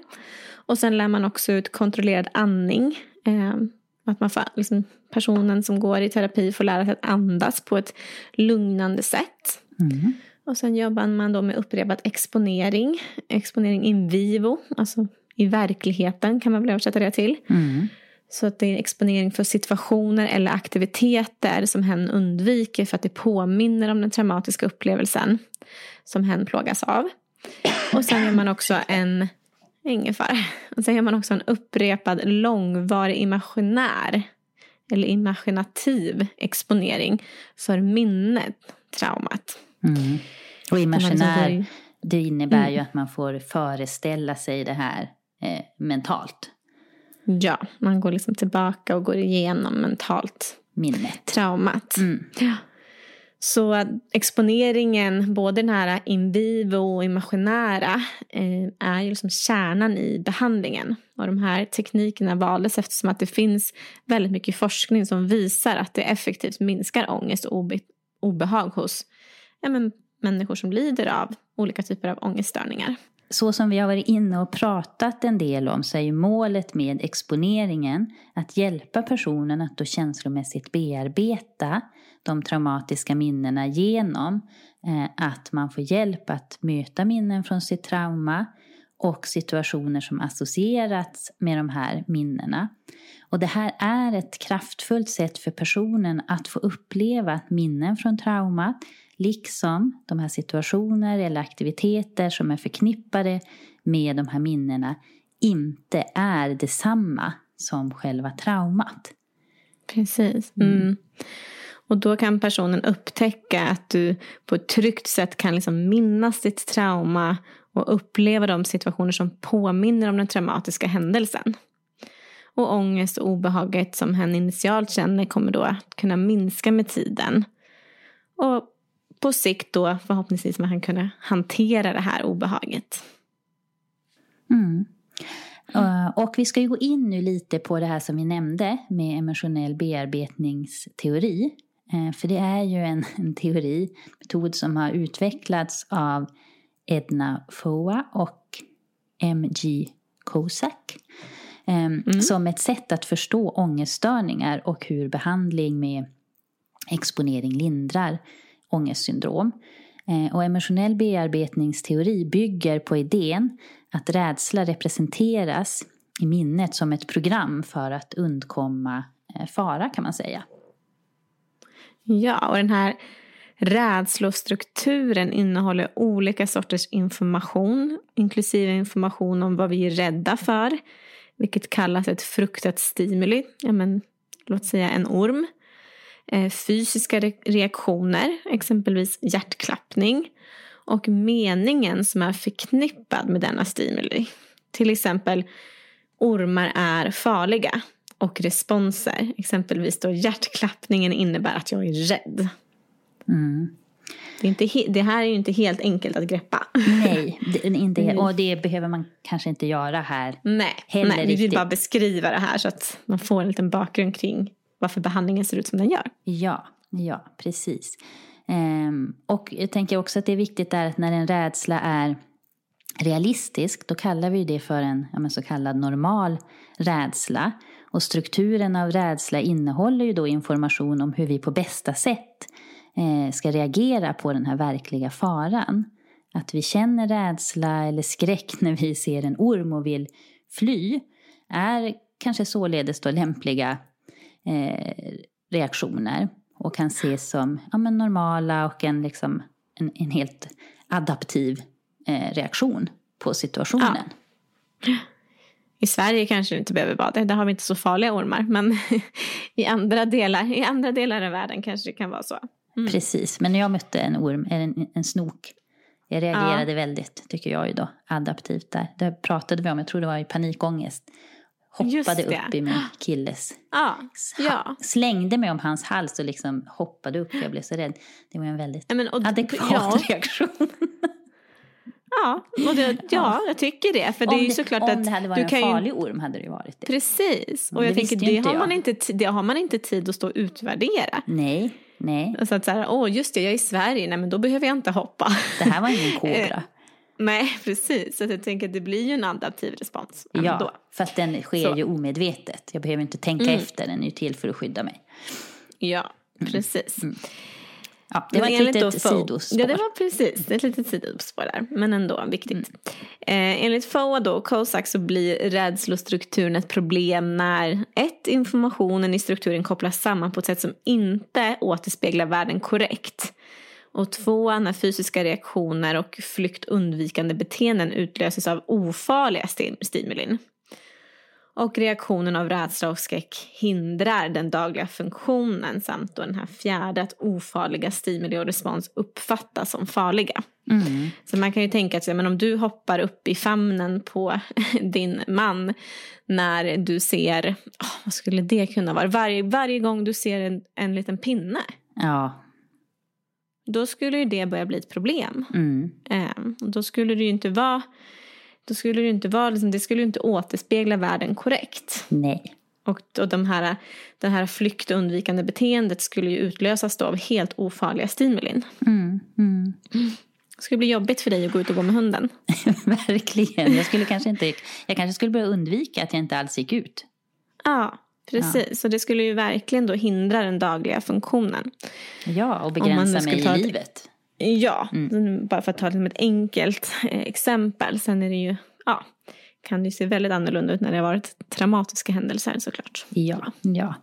Och sen lär man också ut kontrollerad andning. Um, att man får, liksom, personen som går i terapi får lära sig att andas på ett lugnande sätt. Mm. Och sen jobbar man då med upprepad exponering. Exponering in vivo, alltså i verkligheten kan man väl översätta det till. Mm. Så att det är exponering för situationer eller aktiviteter som hen undviker för att det påminner om den traumatiska upplevelsen som hen plågas av. Och sen gör man också en ingefär. Och sen gör man också en upprepad långvarig imaginär eller imaginativ exponering för minnet, traumat. Mm. Och imaginär, det innebär mm. ju att man får föreställa sig det här eh, mentalt. Ja, man går liksom tillbaka och går igenom mentalt minnet. Traumat. Mm. Ja. Så exponeringen, både den här in vivo och imaginära, eh, är ju liksom kärnan i behandlingen. Och de här teknikerna valdes eftersom att det finns väldigt mycket forskning som visar att det effektivt minskar ångest och obe obehag hos ja, men, människor som lider av olika typer av ångeststörningar. Så som vi har varit inne och pratat en del om så är ju målet med exponeringen att hjälpa personen att då känslomässigt bearbeta de traumatiska minnena genom eh, att man får hjälp att möta minnen från sitt trauma och situationer som associerats med de här minnena. Och det här är ett kraftfullt sätt för personen att få uppleva minnen från traumat liksom de här situationer eller aktiviteter som är förknippade med de här minnena inte är detsamma som själva traumat. Precis. Mm. Mm. Och då kan personen upptäcka att du på ett tryggt sätt kan liksom minnas ditt trauma och uppleva de situationer som påminner om den traumatiska händelsen. Och ångest och obehaget som hen initialt känner kommer då att kunna minska med tiden. Och på sikt då förhoppningsvis man kan kunna hantera det här obehaget. Mm. Uh, och vi ska ju gå in nu lite på det här som vi nämnde med emotionell bearbetningsteori. Uh, för det är ju en, en teori, metod som har utvecklats av Edna Foa och M.G. Kozak. Um, mm. Som ett sätt att förstå ångeststörningar och hur behandling med exponering lindrar ångestsyndrom. Eh, och emotionell bearbetningsteori bygger på idén att rädsla representeras i minnet som ett program för att undkomma eh, fara kan man säga. Ja, och den här rädslostrukturen innehåller olika sorters information, inklusive information om vad vi är rädda för, vilket kallas ett fruktat stimuli, ja, men, låt säga en orm. Eh, fysiska reaktioner, exempelvis hjärtklappning och meningen som är förknippad med denna stimuli. Till exempel ormar är farliga och responser, exempelvis då hjärtklappningen innebär att jag är rädd. Mm. Det, inte det här är ju inte helt enkelt att greppa. Nej, det, inte helt, och det behöver man kanske inte göra här Nej, heller nej vi vill bara beskriva det här så att man får en liten bakgrund kring varför behandlingen ser ut som den gör. Ja, ja precis. Ehm, och jag tänker också att det är viktigt där att när en rädsla är realistisk, då kallar vi det för en ja, så kallad normal rädsla. Och strukturen av rädsla innehåller ju då information om hur vi på bästa sätt eh, ska reagera på den här verkliga faran. Att vi känner rädsla eller skräck när vi ser en orm och vill fly är kanske således då lämpliga eh, reaktioner och kan ses som ja, men normala och en, liksom, en, en helt adaptiv eh, reaktion på situationen. Ja. I Sverige kanske det inte behöver vara det, där har vi inte så farliga ormar. Men i andra delar, i andra delar av världen kanske det kan vara så. Mm. Precis, men när jag mötte en orm, en, en snok, jag reagerade ja. väldigt, tycker jag ju då, adaptivt där. Det pratade vi om, jag tror det var i panikångest hoppade upp i min killes... Ja, ja. Slängde mig om hans hals och liksom hoppade upp jag blev så rädd. Det var en väldigt ja, men, och, adekvat ja. reaktion. Ja, och det, ja, jag tycker det. För det är ju såklart om att det hade varit en farlig ju... orm hade det ju varit det. Precis, och jag det tänker det har, jag. Man inte, det har man inte tid att stå och utvärdera. Nej, nej. Så att så här, åh just det, jag är i Sverige, nej men då behöver jag inte hoppa. Det här var ingen kobra. Nej, precis. Så jag tänker att det blir ju en adaptiv respons. Ja, då. för att den sker så. ju omedvetet. Jag behöver inte tänka mm. efter, den är ju till för att skydda mig. Ja, mm. precis. Mm. Ja, det var ett litet sidospår. Ja, det var precis ett litet sidospår där. Men ändå viktigt. Mm. Eh, enligt FOA då, COSAC, så blir rädslostrukturen ett problem när ett, informationen i strukturen kopplas samman på ett sätt som inte återspeglar världen korrekt. Och två, när fysiska reaktioner och flyktundvikande beteenden utlöses av ofarliga stimulin. Och reaktionen av rädsla och skräck hindrar den dagliga funktionen samt då den här fjärde att ofarliga stimuli och respons uppfattas som farliga. Mm. Så man kan ju tänka sig, men om du hoppar upp i famnen på din man när du ser, oh, vad skulle det kunna vara, varje, varje gång du ser en, en liten pinne. Ja, då skulle ju det börja bli ett problem. Mm. Eh, då skulle det ju inte vara, då skulle det inte vara, liksom, det skulle ju inte återspegla världen korrekt. Nej. Och, och de här, det här flykt och undvikande beteendet skulle ju utlösas då av helt ofarliga stimulin. Mm. Mm. Det skulle bli jobbigt för dig att gå ut och gå med hunden. Verkligen. Jag, skulle kanske inte, jag kanske skulle börja undvika att jag inte alls gick ut. Ja, precis. Så det skulle ju verkligen då hindra den dagliga funktionen. Ja, och begränsa mig i ett- livet. Ja, bara för att ta det som ett enkelt eh, exempel. Sen är det ju, ja, kan det se väldigt annorlunda ut när det har varit traumatiska händelser såklart. Ja, ja.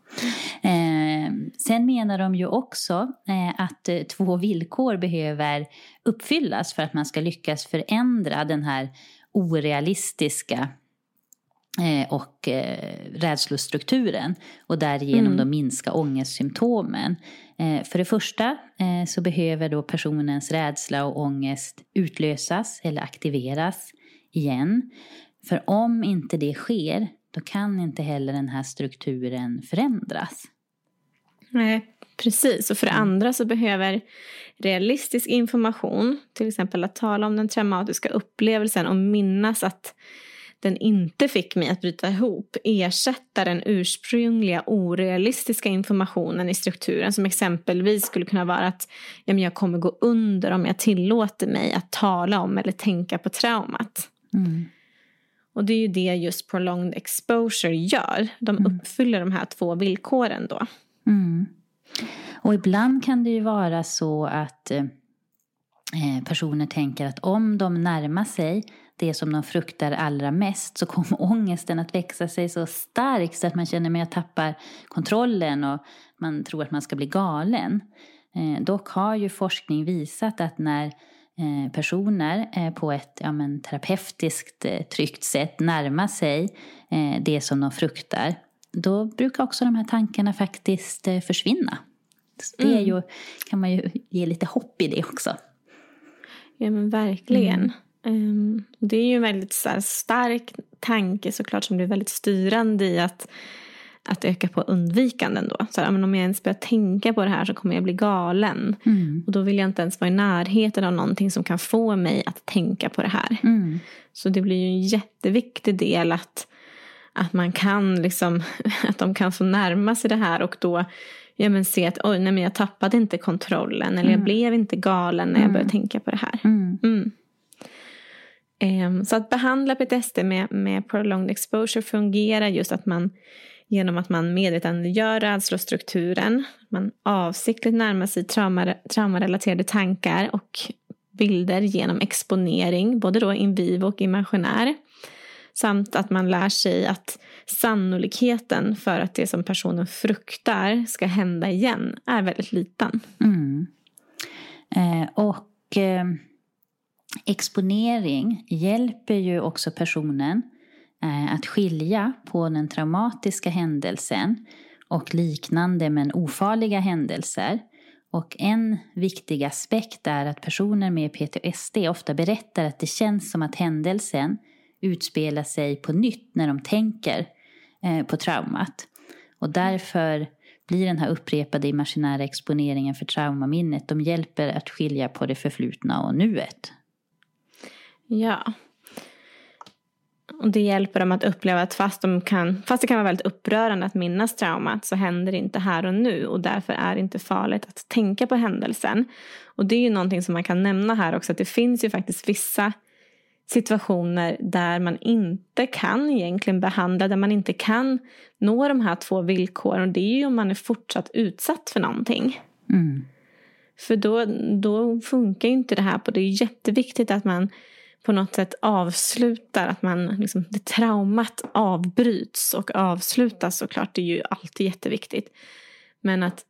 Eh, sen menar de ju också eh, att eh, två villkor behöver uppfyllas för att man ska lyckas förändra den här orealistiska och eh, rädslostrukturen och därigenom Mm. då minska ångestsymptomen. Eh, för det första eh, så behöver då personens rädsla och ångest utlösas eller aktiveras igen. För om inte det sker, då kan inte heller den här strukturen förändras. Nej, precis. Och för det andra så behöver realistisk information, till exempel att tala om den traumatiska upplevelsen och minnas att den inte fick mig att bryta ihop, ersätta den ursprungliga orealistiska informationen i strukturen som exempelvis skulle kunna vara att ja, men jag kommer gå under om jag tillåter mig att tala om eller tänka på traumat. Mm. Och det är ju det just prolonged exposure gör. De uppfyller de här två villkoren då. Mm. Och ibland kan det ju vara så att eh, eh, personer tänker att om de närmar sig det som de fruktar allra mest så kommer ångesten att växa sig så stark så att man känner att jag tappar kontrollen och man tror att man ska bli galen. Eh, dock har ju forskning visat att när eh, personer eh, på ett ja, men, terapeutiskt eh, tryggt sätt närmar sig eh, det som de fruktar då brukar också de här tankarna faktiskt eh, försvinna. Så det är ju, kan man ju ge lite hopp i det också. Ja men verkligen. Ehm, det är ju en väldigt så här, stark tanke såklart som blir väldigt styrande i att, att öka på undvikanden då. Så här, men om jag ens börjar tänka på det här så kommer jag bli galen. Och då vill jag inte ens vara i närheten av någonting som kan få mig att tänka på det här. Mm. Så det blir ju en jätteviktig del att, att man kan liksom, att de kan få närma sig det här och då ja, men se att oj, nej, men jag tappade inte kontrollen eller jag blev inte galen när jag började tänka på det här. Ehm, så att behandla PTSD med, med prolonged exposure fungerar just att man genom att man medvetandegör rädslostrukturen, man avsiktligt närmar sig trauma, traumarelaterade tankar och bilder genom exponering, både då in vivo och imaginär. Samt att man lär sig att sannolikheten för att det som personen fruktar ska hända igen är väldigt liten. Mm. Eh, och eh, exponering hjälper ju också personen eh, att skilja på den traumatiska händelsen och liknande men ofarliga händelser. Och en viktig aspekt är att personer med PTSD ofta berättar att det känns som att händelsen utspelar sig på nytt när de tänker eh, på traumat. Och därför blir den här upprepade imaginära exponeringen för traumaminnet, de hjälper att skilja på det förflutna och nuet. Ja. Och det hjälper dem att uppleva att fast, de kan, fast det kan vara väldigt upprörande att minnas traumat så händer det inte här och nu och därför är det inte farligt att tänka på händelsen. Och det är ju någonting som man kan nämna här också att det finns ju faktiskt vissa situationer där man inte kan egentligen behandla, där man inte kan nå de här två villkoren och det är ju om man är fortsatt utsatt för någonting. Mm. För då, då funkar ju inte det här på. Det är jätteviktigt att man på något sätt avslutar, att man liksom, det traumat avbryts och avslutas såklart. Det är ju alltid jätteviktigt. Men att,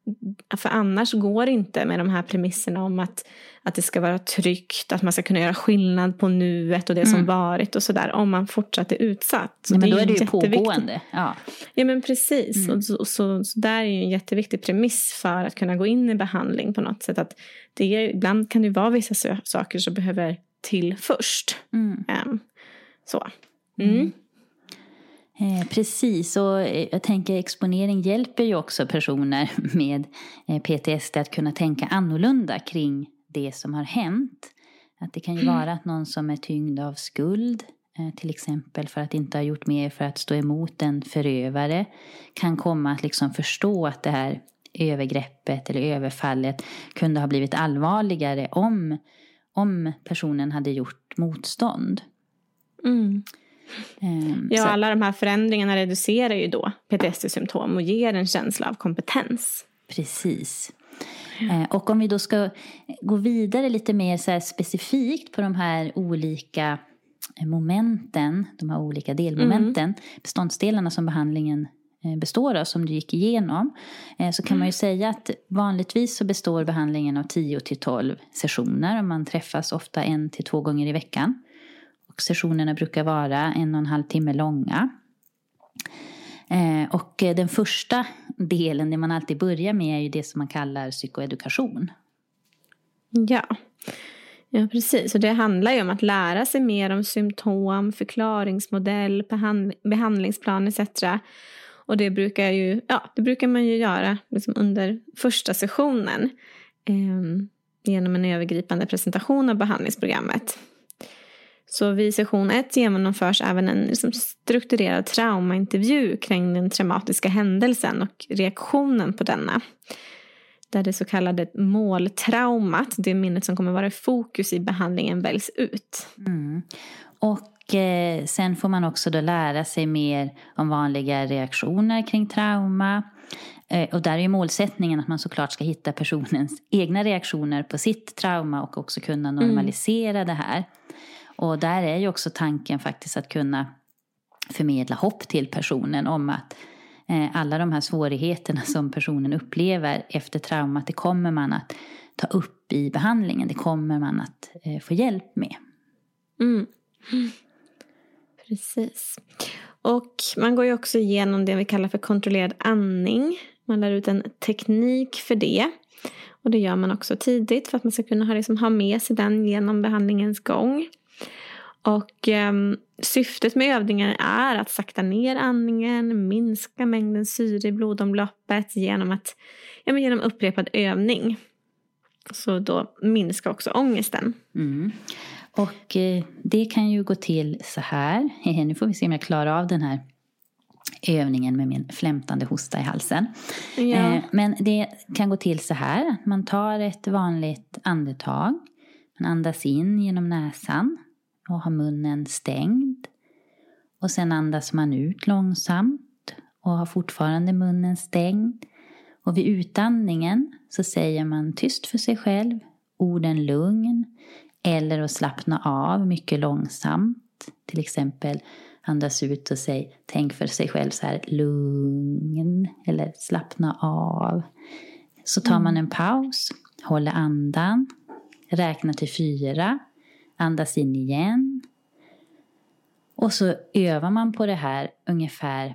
för annars går det inte med de här premisserna om att, att det ska vara tryggt, att man ska kunna göra skillnad på nuet och det som varit och sådär. Om man fortsatt är utsatt. Så Nej, men då är det ju pågående. Ja. Ja men precis. Och så, så, så där är ju en jätteviktig premiss för att kunna gå in i behandling på något sätt. Att det är, ibland kan det vara vissa saker som behöver till först. Mm. Ehm, så. Mm. Eh, precis, och eh, jag tänker exponering hjälper ju också personer med eh, PTSD att kunna tänka annorlunda kring det som har hänt. Att det kan ju vara att någon som är tyngd av skuld, eh, till exempel för att inte ha gjort mer för att stå emot en förövare, kan komma att liksom förstå att det här övergreppet eller överfallet kunde ha blivit allvarligare om, om personen hade gjort motstånd. Mm. Ehm, Ja, så- alla de här förändringarna reducerar ju då PTSD-symptom och ger en känsla av kompetens. Precis. Eh, Och om vi då ska gå vidare lite mer så specifikt på de här olika momenten, de här olika delmomenten, beståndsdelarna som behandlingen eh, består av, som du gick igenom, eh, så kan man ju säga att vanligtvis så består behandlingen av 10 till 12 sessioner och man träffas ofta en till två gånger i veckan. Och sessionerna brukar vara en och en halv timme långa. Eh, och eh, den första delen, det man alltid börjar med, är ju det som man kallar psykoedukation. Ja. ja, precis. Och det handlar ju om att lära sig mer om symptom, förklaringsmodell, behand- behandlingsplan etc. Och det brukar, ju, ja, det brukar man ju göra liksom under första sessionen eh, genom en övergripande presentation av behandlingsprogrammet. Så vid session 1 genomförs även en liksom, strukturerad traumaintervju kring den traumatiska händelsen och reaktionen på denna. Där det så kallade måltraumat, det minnet som kommer vara i fokus i behandlingen, väljs ut. Mm. Och eh, sen får man också då lära sig mer om vanliga reaktioner kring trauma. Eh, och där är målsättningen att man såklart ska hitta personens egna reaktioner på sitt trauma och också kunna normalisera det här. Och där är ju också tanken faktiskt att kunna förmedla hopp till personen om att eh, alla de här svårigheterna som personen upplever efter traumat, det kommer man att ta upp i behandlingen. Det kommer man att få hjälp med. Mm. Precis. Och man går ju också igenom det vi kallar för kontrollerad andning. Man lär ut en teknik för det. Och det gör man också tidigt för att man ska kunna ha, liksom, ha med sig den genom behandlingens gång. Och eh, syftet med övningen är att sakta ner andningen, minska mängden syre i blodomloppet genom, att, ja, men genom upprepad övning. Så då minskar också ångesten. Mm. Och eh, det kan ju gå till så här. Nu får vi se om jag klarar av den här övningen med min flämtande hosta i halsen. Ja. Eh, men det kan gå till så här. Man tar ett vanligt andetag. Man andas in genom näsan och har munnen stängd. Och sen andas man ut långsamt och har fortfarande munnen stängd. Och vid utandningen så säger man tyst för sig själv orden lugn eller att slappna av mycket långsamt. Till exempel andas ut och säg tänk för sig själv så här lugn eller slappna av. Så tar man en paus, håller andan, räknar till fyra, andas in igen. Och så övar man på det här ungefär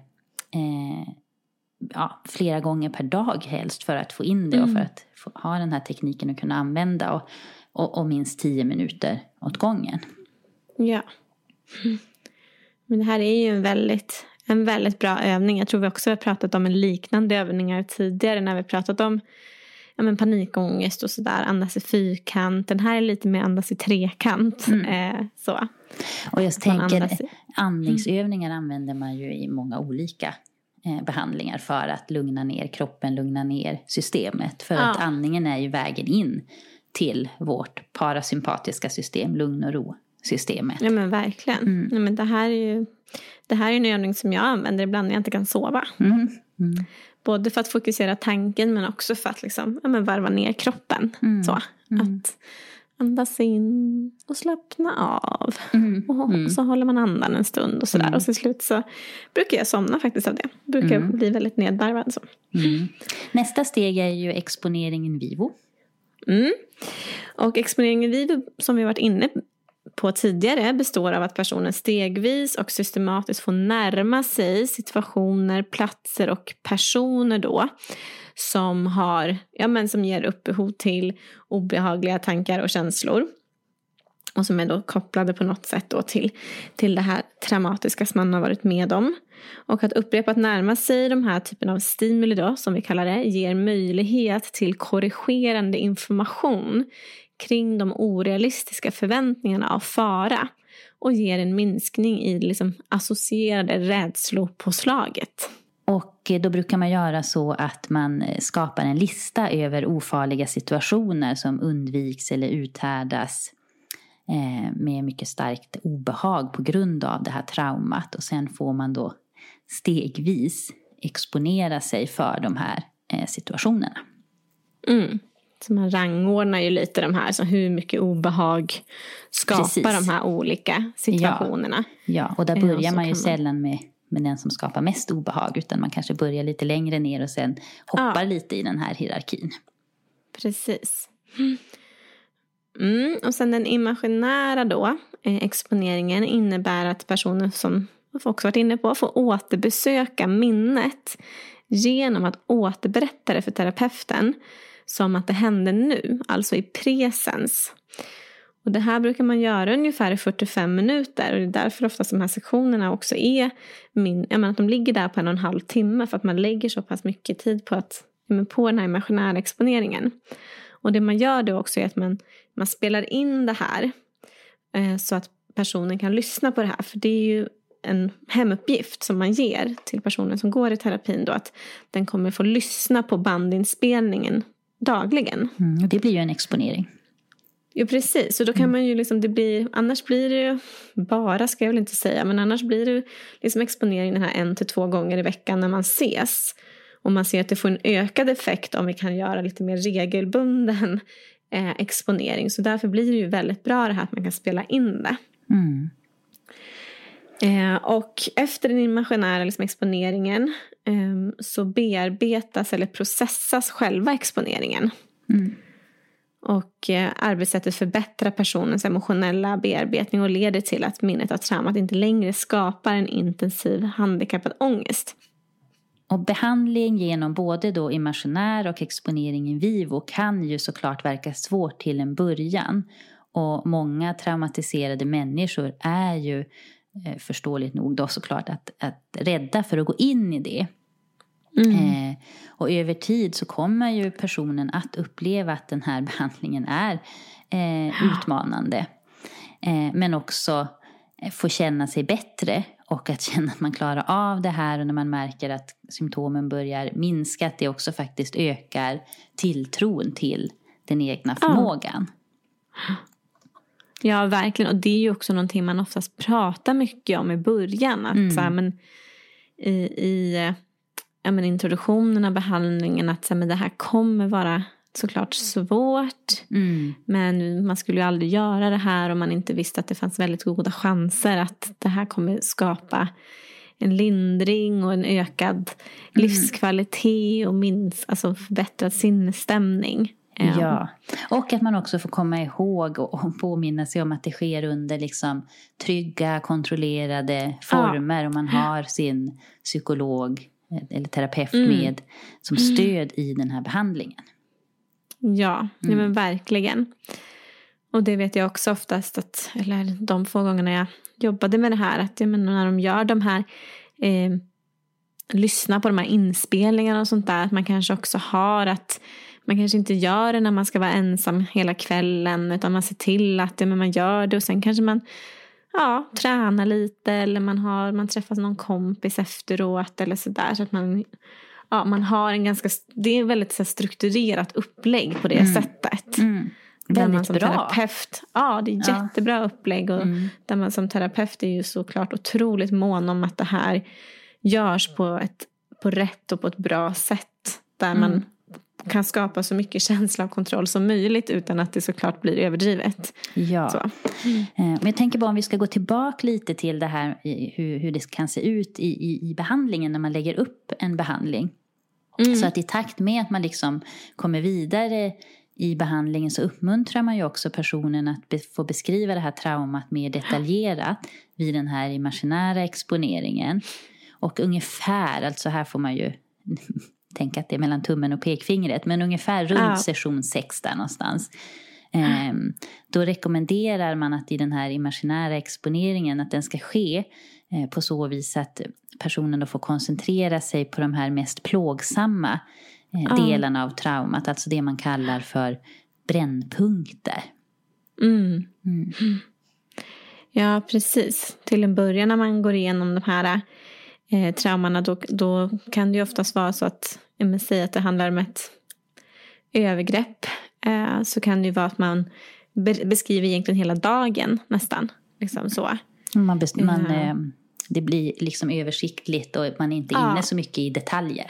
eh, ja, flera gånger per dag helst för att få in det och för att få, ha den här tekniken och kunna använda. Och, och, och minst tio minuter åt gången. Ja. Men det här är ju en väldigt, en väldigt bra övning. Jag tror vi också har pratat om en liknande övningar tidigare när vi pratat om ja, men panikångest och sådär. Andas i fyrkant. Den här är lite mer andas i trekant. Eh, så. Och jag Att tänker, i- andningsövningar använder man ju i många olika eh, behandlingar för att lugna ner kroppen, lugna ner systemet. För att Ja. andningen är ju vägen in till vårt parasympatiska system, lugn och ro-systemet. Ja men verkligen. Mm. Ja, men det, här är ju, det här är en övning som jag använder ibland när jag inte kan sova. Mm. Mm. Både för att fokusera tanken men också för att liksom, ja, men varva ner kroppen. Mm. Så, Att andas in och slappna av. Mm. Och, så håller man andan en stund och sådär. Mm. Och till slut så brukar jag somna faktiskt av det. Brukar bli väldigt nedvarvad. Så. Mm. Nästa steg är ju exponering in vivo. Mm. Och exponeringen video som vi varit inne på tidigare består av att personen stegvis och systematiskt får närma sig situationer, platser och personer då som, har, ja, men som ger upphov till obehagliga tankar och känslor. Och som är då kopplade på något sätt då till, till det här traumatiska som man har varit med om. Och att upprepat närma sig de här typen av stimuli då, som vi kallar det, ger möjlighet till korrigerande information kring de orealistiska förväntningarna av fara och ger en minskning i liksom associerade rädslopåslaget. Och då brukar man göra så att man skapar en lista över ofarliga situationer som undviks eller uthärdas med mycket starkt obehag på grund av det här traumat. Och sen får man då stegvis exponera sig för de här eh, situationerna. Mm. Så man rangordnar ju lite de här, så hur mycket obehag skapar Precis. de här olika situationerna. Ja, ja och där börjar man ju man... sällan med, med den som skapar mest obehag, utan man kanske börjar lite längre ner och sen hoppar ja. lite i den här hierarkin. Precis. Mm, och sen den imaginära då, eh, exponeringen innebär att personen som vi också varit inne på får återbesöka minnet genom att återberätta det för terapeuten som att det hände nu, alltså i presens. Och det här brukar man göra ungefär i 45 minuter och det är därför oftast de här sektionerna också är min, jag menar, att de ligger där på en och en halv timme för att man lägger så pass mycket tid på, att, på den här imaginära exponeringen. Och det man gör då också är att man, man spelar in det här eh, så att personen kan lyssna på det här. För det är ju en hemuppgift som man ger till personen som går i terapin då att den kommer få lyssna på bandinspelningen dagligen. Mm, det blir ju en exponering. Ja precis, så då kan mm. man ju liksom, det blir, annars blir det ju bara, ska jag väl inte säga, men annars blir det liksom exponering den här en till två gånger i veckan när man ses. Och man ser att det får en ökad effekt om vi kan göra lite mer regelbunden eh, exponering. Så därför blir det ju väldigt bra det här att man kan spela in det. Mm. Eh, och efter den imaginära liksom, exponeringen eh, så bearbetas eller processas själva exponeringen. Mm. Och eh, arbetssättet förbättrar personens emotionella bearbetning och leder till att minnet av traumat inte längre skapar en intensiv handikappad ångest. Och behandling genom både då imaginär och exponering in vivo kan ju såklart verka svårt till en början. Och många traumatiserade människor är ju eh, förståeligt nog då såklart att, att rädda för att gå in i det. Mm. Eh, och över tid så kommer ju personen att uppleva att den här behandlingen är eh, utmanande. Eh, men också eh, få känna sig bättre och att känna att man klarar av det här och när man märker att symptomen börjar minska, att det också faktiskt ökar tilltron till den egna förmågan. Ja. ja, verkligen. Och det är ju också någonting man oftast pratar mycket om i början. Att mm. så här, men, i, i ja, men introduktionen av behandlingen att så här, men det här kommer vara såklart svårt. Mm. Men man skulle ju aldrig göra det här om man inte visste att det fanns väldigt goda chanser att det här kommer skapa en lindring och en ökad mm. livskvalitet och minst, alltså förbättrad sinnesstämning. Ja, och att man också får komma ihåg och påminna sig om att det sker under liksom trygga, kontrollerade former. Ja. Och man har sin psykolog eller terapeut mm. med som stöd i den här behandlingen. Ja, mm. men verkligen. Och det vet jag också oftast att, eller de få gångerna jag jobbade med det här, att jag menar, när de gör de här, eh, lyssna på de här inspelningarna och sånt där, att man kanske också har att man kanske inte gör det när man ska vara ensam hela kvällen, utan man ser till att ja, men man gör det och sen kanske man ja, tränar lite eller man, har, man träffar någon kompis efteråt eller sådär. Så att man ja, man har en ganska, det är väldigt så strukturerat upplägg på det mm. sättet. Mm. Där man som bra. terapeut, ja det är ja. jättebra upplägg och mm. där man som terapeut är ju såklart otroligt mån om att det här görs på ett på rätt och på ett bra sätt. Där man mm. kan skapa så mycket känsla av kontroll som möjligt utan att det såklart blir överdrivet. Ja. Eh, men jag tänker bara om vi ska gå tillbaka lite till det här hur, hur det kan se ut i, i, i behandlingen när man lägger upp en behandling. Mm. Så att i takt med att man liksom kommer vidare i behandlingen så uppmuntrar man ju också personen att be få beskriva det här traumat mer detaljerat vid den här imaginära exponeringen. Och ungefär, alltså här får man ju tänka att det är mellan tummen och pekfingret, men ungefär runt ja. session 6 där någonstans. Eh, då rekommenderar man att i den här imaginära exponeringen att den ska ske eh, på så vis att personen då får koncentrera sig på de här mest plågsamma eh, delarna av traumat, alltså det man kallar för brännpunkter. Mm. Ja, precis. Till en början när man går igenom de här eh, traumorna då, då kan det ju oftast vara så att, säger att det handlar om ett övergrepp. Eh, så kan det ju vara att man be beskriver egentligen hela dagen nästan. Liksom så. Man, man eh, det blir liksom översiktligt och man är inte Ja. inne så mycket i detaljer.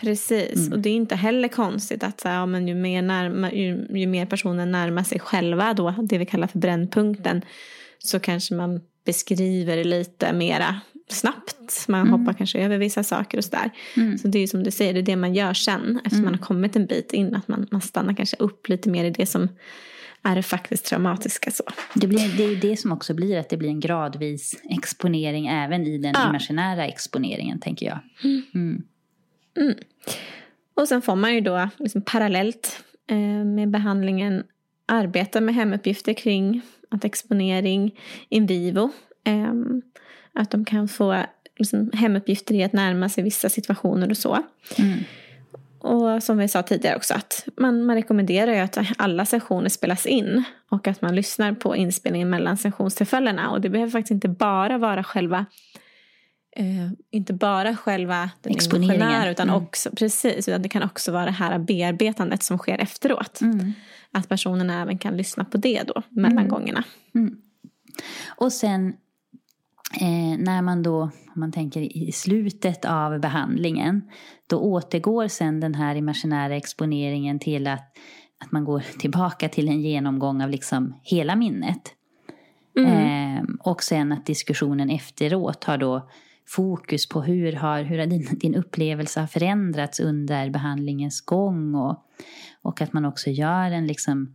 Precis, och det är inte heller konstigt att så här, ja, men ju, mer närma, ju, ju mer personen närmar sig själva då, det vi kallar för brännpunkten, så kanske man beskriver lite mera snabbt. Man hoppar kanske över vissa saker och sådär. Så det är ju som du säger, det är det man gör sen, efter man har kommit en bit in, att man, man stannar kanske upp lite mer i det som är det faktiskt traumatiska. Så. Det, blir, det är ju det som också blir att det blir en gradvis exponering även i den Ja. imaginära exponeringen, tänker jag. Mm. Och sen får man ju då liksom parallellt eh, med behandlingen arbeta med hemuppgifter kring att exponering in vivo. Eh, att de kan få liksom, hemuppgifter i att närma sig vissa situationer och så. Och som vi sa tidigare också att man, man rekommenderar ju att alla sessioner spelas in och att man lyssnar på inspelningen mellan sessionstillfällena. Och det behöver faktiskt inte bara vara själva eh, inte bara själva den Exponeringen. utan Mm. också, precis, utan det kan också vara det här bearbetandet som sker efteråt. Mm. Att personen även kan lyssna på det då, mellan gångerna. Och sen eh, när man då, om man tänker i slutet av behandlingen, då återgår sen den här imaginära exponeringen till att, att man går tillbaka till en genomgång av liksom hela minnet. Eh, och sen att diskussionen efteråt har då fokus på hur har, hur har din, din upplevelse har förändrats under behandlingens gång och, och att man också gör en liksom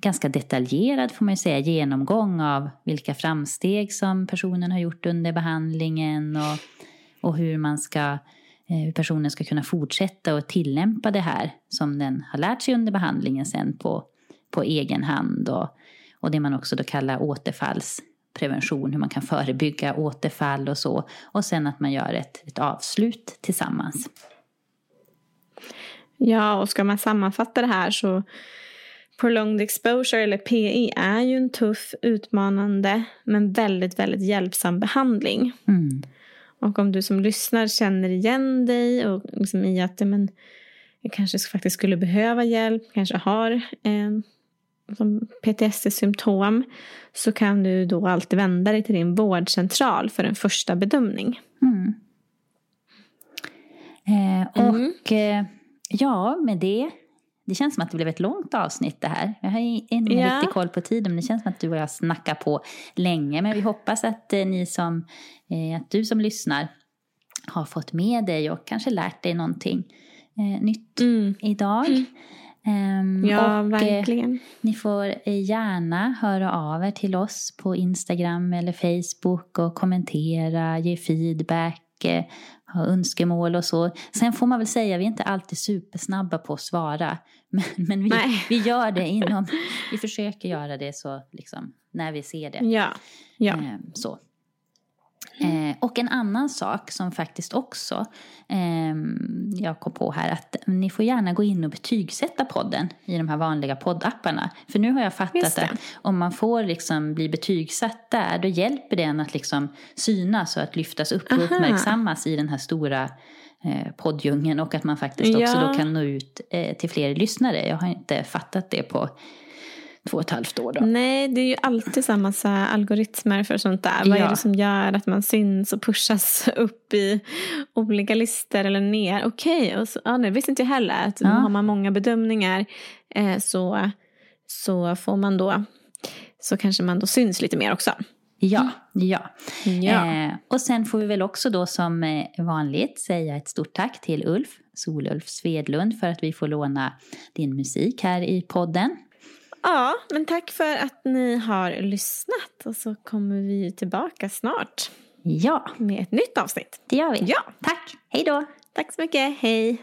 ganska detaljerad får man ju säga genomgång av vilka framsteg som personen har gjort under behandlingen och, och hur man ska eh, hur personen ska kunna fortsätta och tillämpa det här som den har lärt sig under behandlingen sen på, på egen hand och, och det man också då kallar återfallsprevention, hur man kan förebygga återfall och så. Och sen att man gör ett, ett avslut tillsammans. Ja, och ska man sammanfatta det här så Prolonged exposure, eller PE, är ju en tuff, utmanande men väldigt, väldigt hjälpsam behandling. Mm. Och om du som lyssnar känner igen dig och liksom i att men, jag kanske faktiskt skulle behöva hjälp, kanske har eh, PTSD-symptom så kan du då alltid vända dig till din vårdcentral för en första bedömning. Mm. Eh, och eh, ja, med det. Det känns som att det blev ett långt avsnitt det här. Jag har ingen Ja. riktig koll på tiden, men det känns som att du och jag snackar på länge. Men vi hoppas att eh, ni som, eh, att du som lyssnar har fått med dig och kanske lärt dig någonting eh, nytt idag. Ehm, Ja, och, eh, verkligen. ni får gärna höra av er till oss på Instagram eller Facebook och kommentera, ge feedback, eh, ha önskemål och så. Sen får man väl säga, vi är inte alltid supersnabba på att svara. Men, men vi, Nej. vi gör det inom, vi försöker göra det så liksom när vi ser det. Ja, ja. Eh, så. Eh, och en annan sak som faktiskt också eh, jag kom på här att ni får gärna gå in och betygsätta podden i de här vanliga poddapparna. För nu har jag fattat att om man får liksom bli betygsatt där då hjälper det en att liksom synas och att lyftas upp och Aha. uppmärksammas i den här stora eh, poddjungeln och att man faktiskt också Ja. då kan nå ut eh, till fler lyssnare. Jag har inte fattat det på två och ett halvt år då. Nej, det är ju alltid samma så algoritmer för sånt där. Vad Ja. är det som gör att man syns och pushas upp i olika listor eller ner? Okej, och så, ja, det visste inte jag heller. Att Ja. Har man många bedömningar eh, så, så får man då så kanske man då syns lite mer också. Ja, ja. Ja. Eh, och sen får vi väl också då som eh, vanligt säga ett stort tack till Ulf, Solulf Svedlund, för att vi får låna din musik här i podden. Ja, men tack för att ni har lyssnat. Och så kommer vi tillbaka snart Ja, med ett nytt avsnitt. det gör vi. Ja. Tack, hej då! Tack så mycket, hej!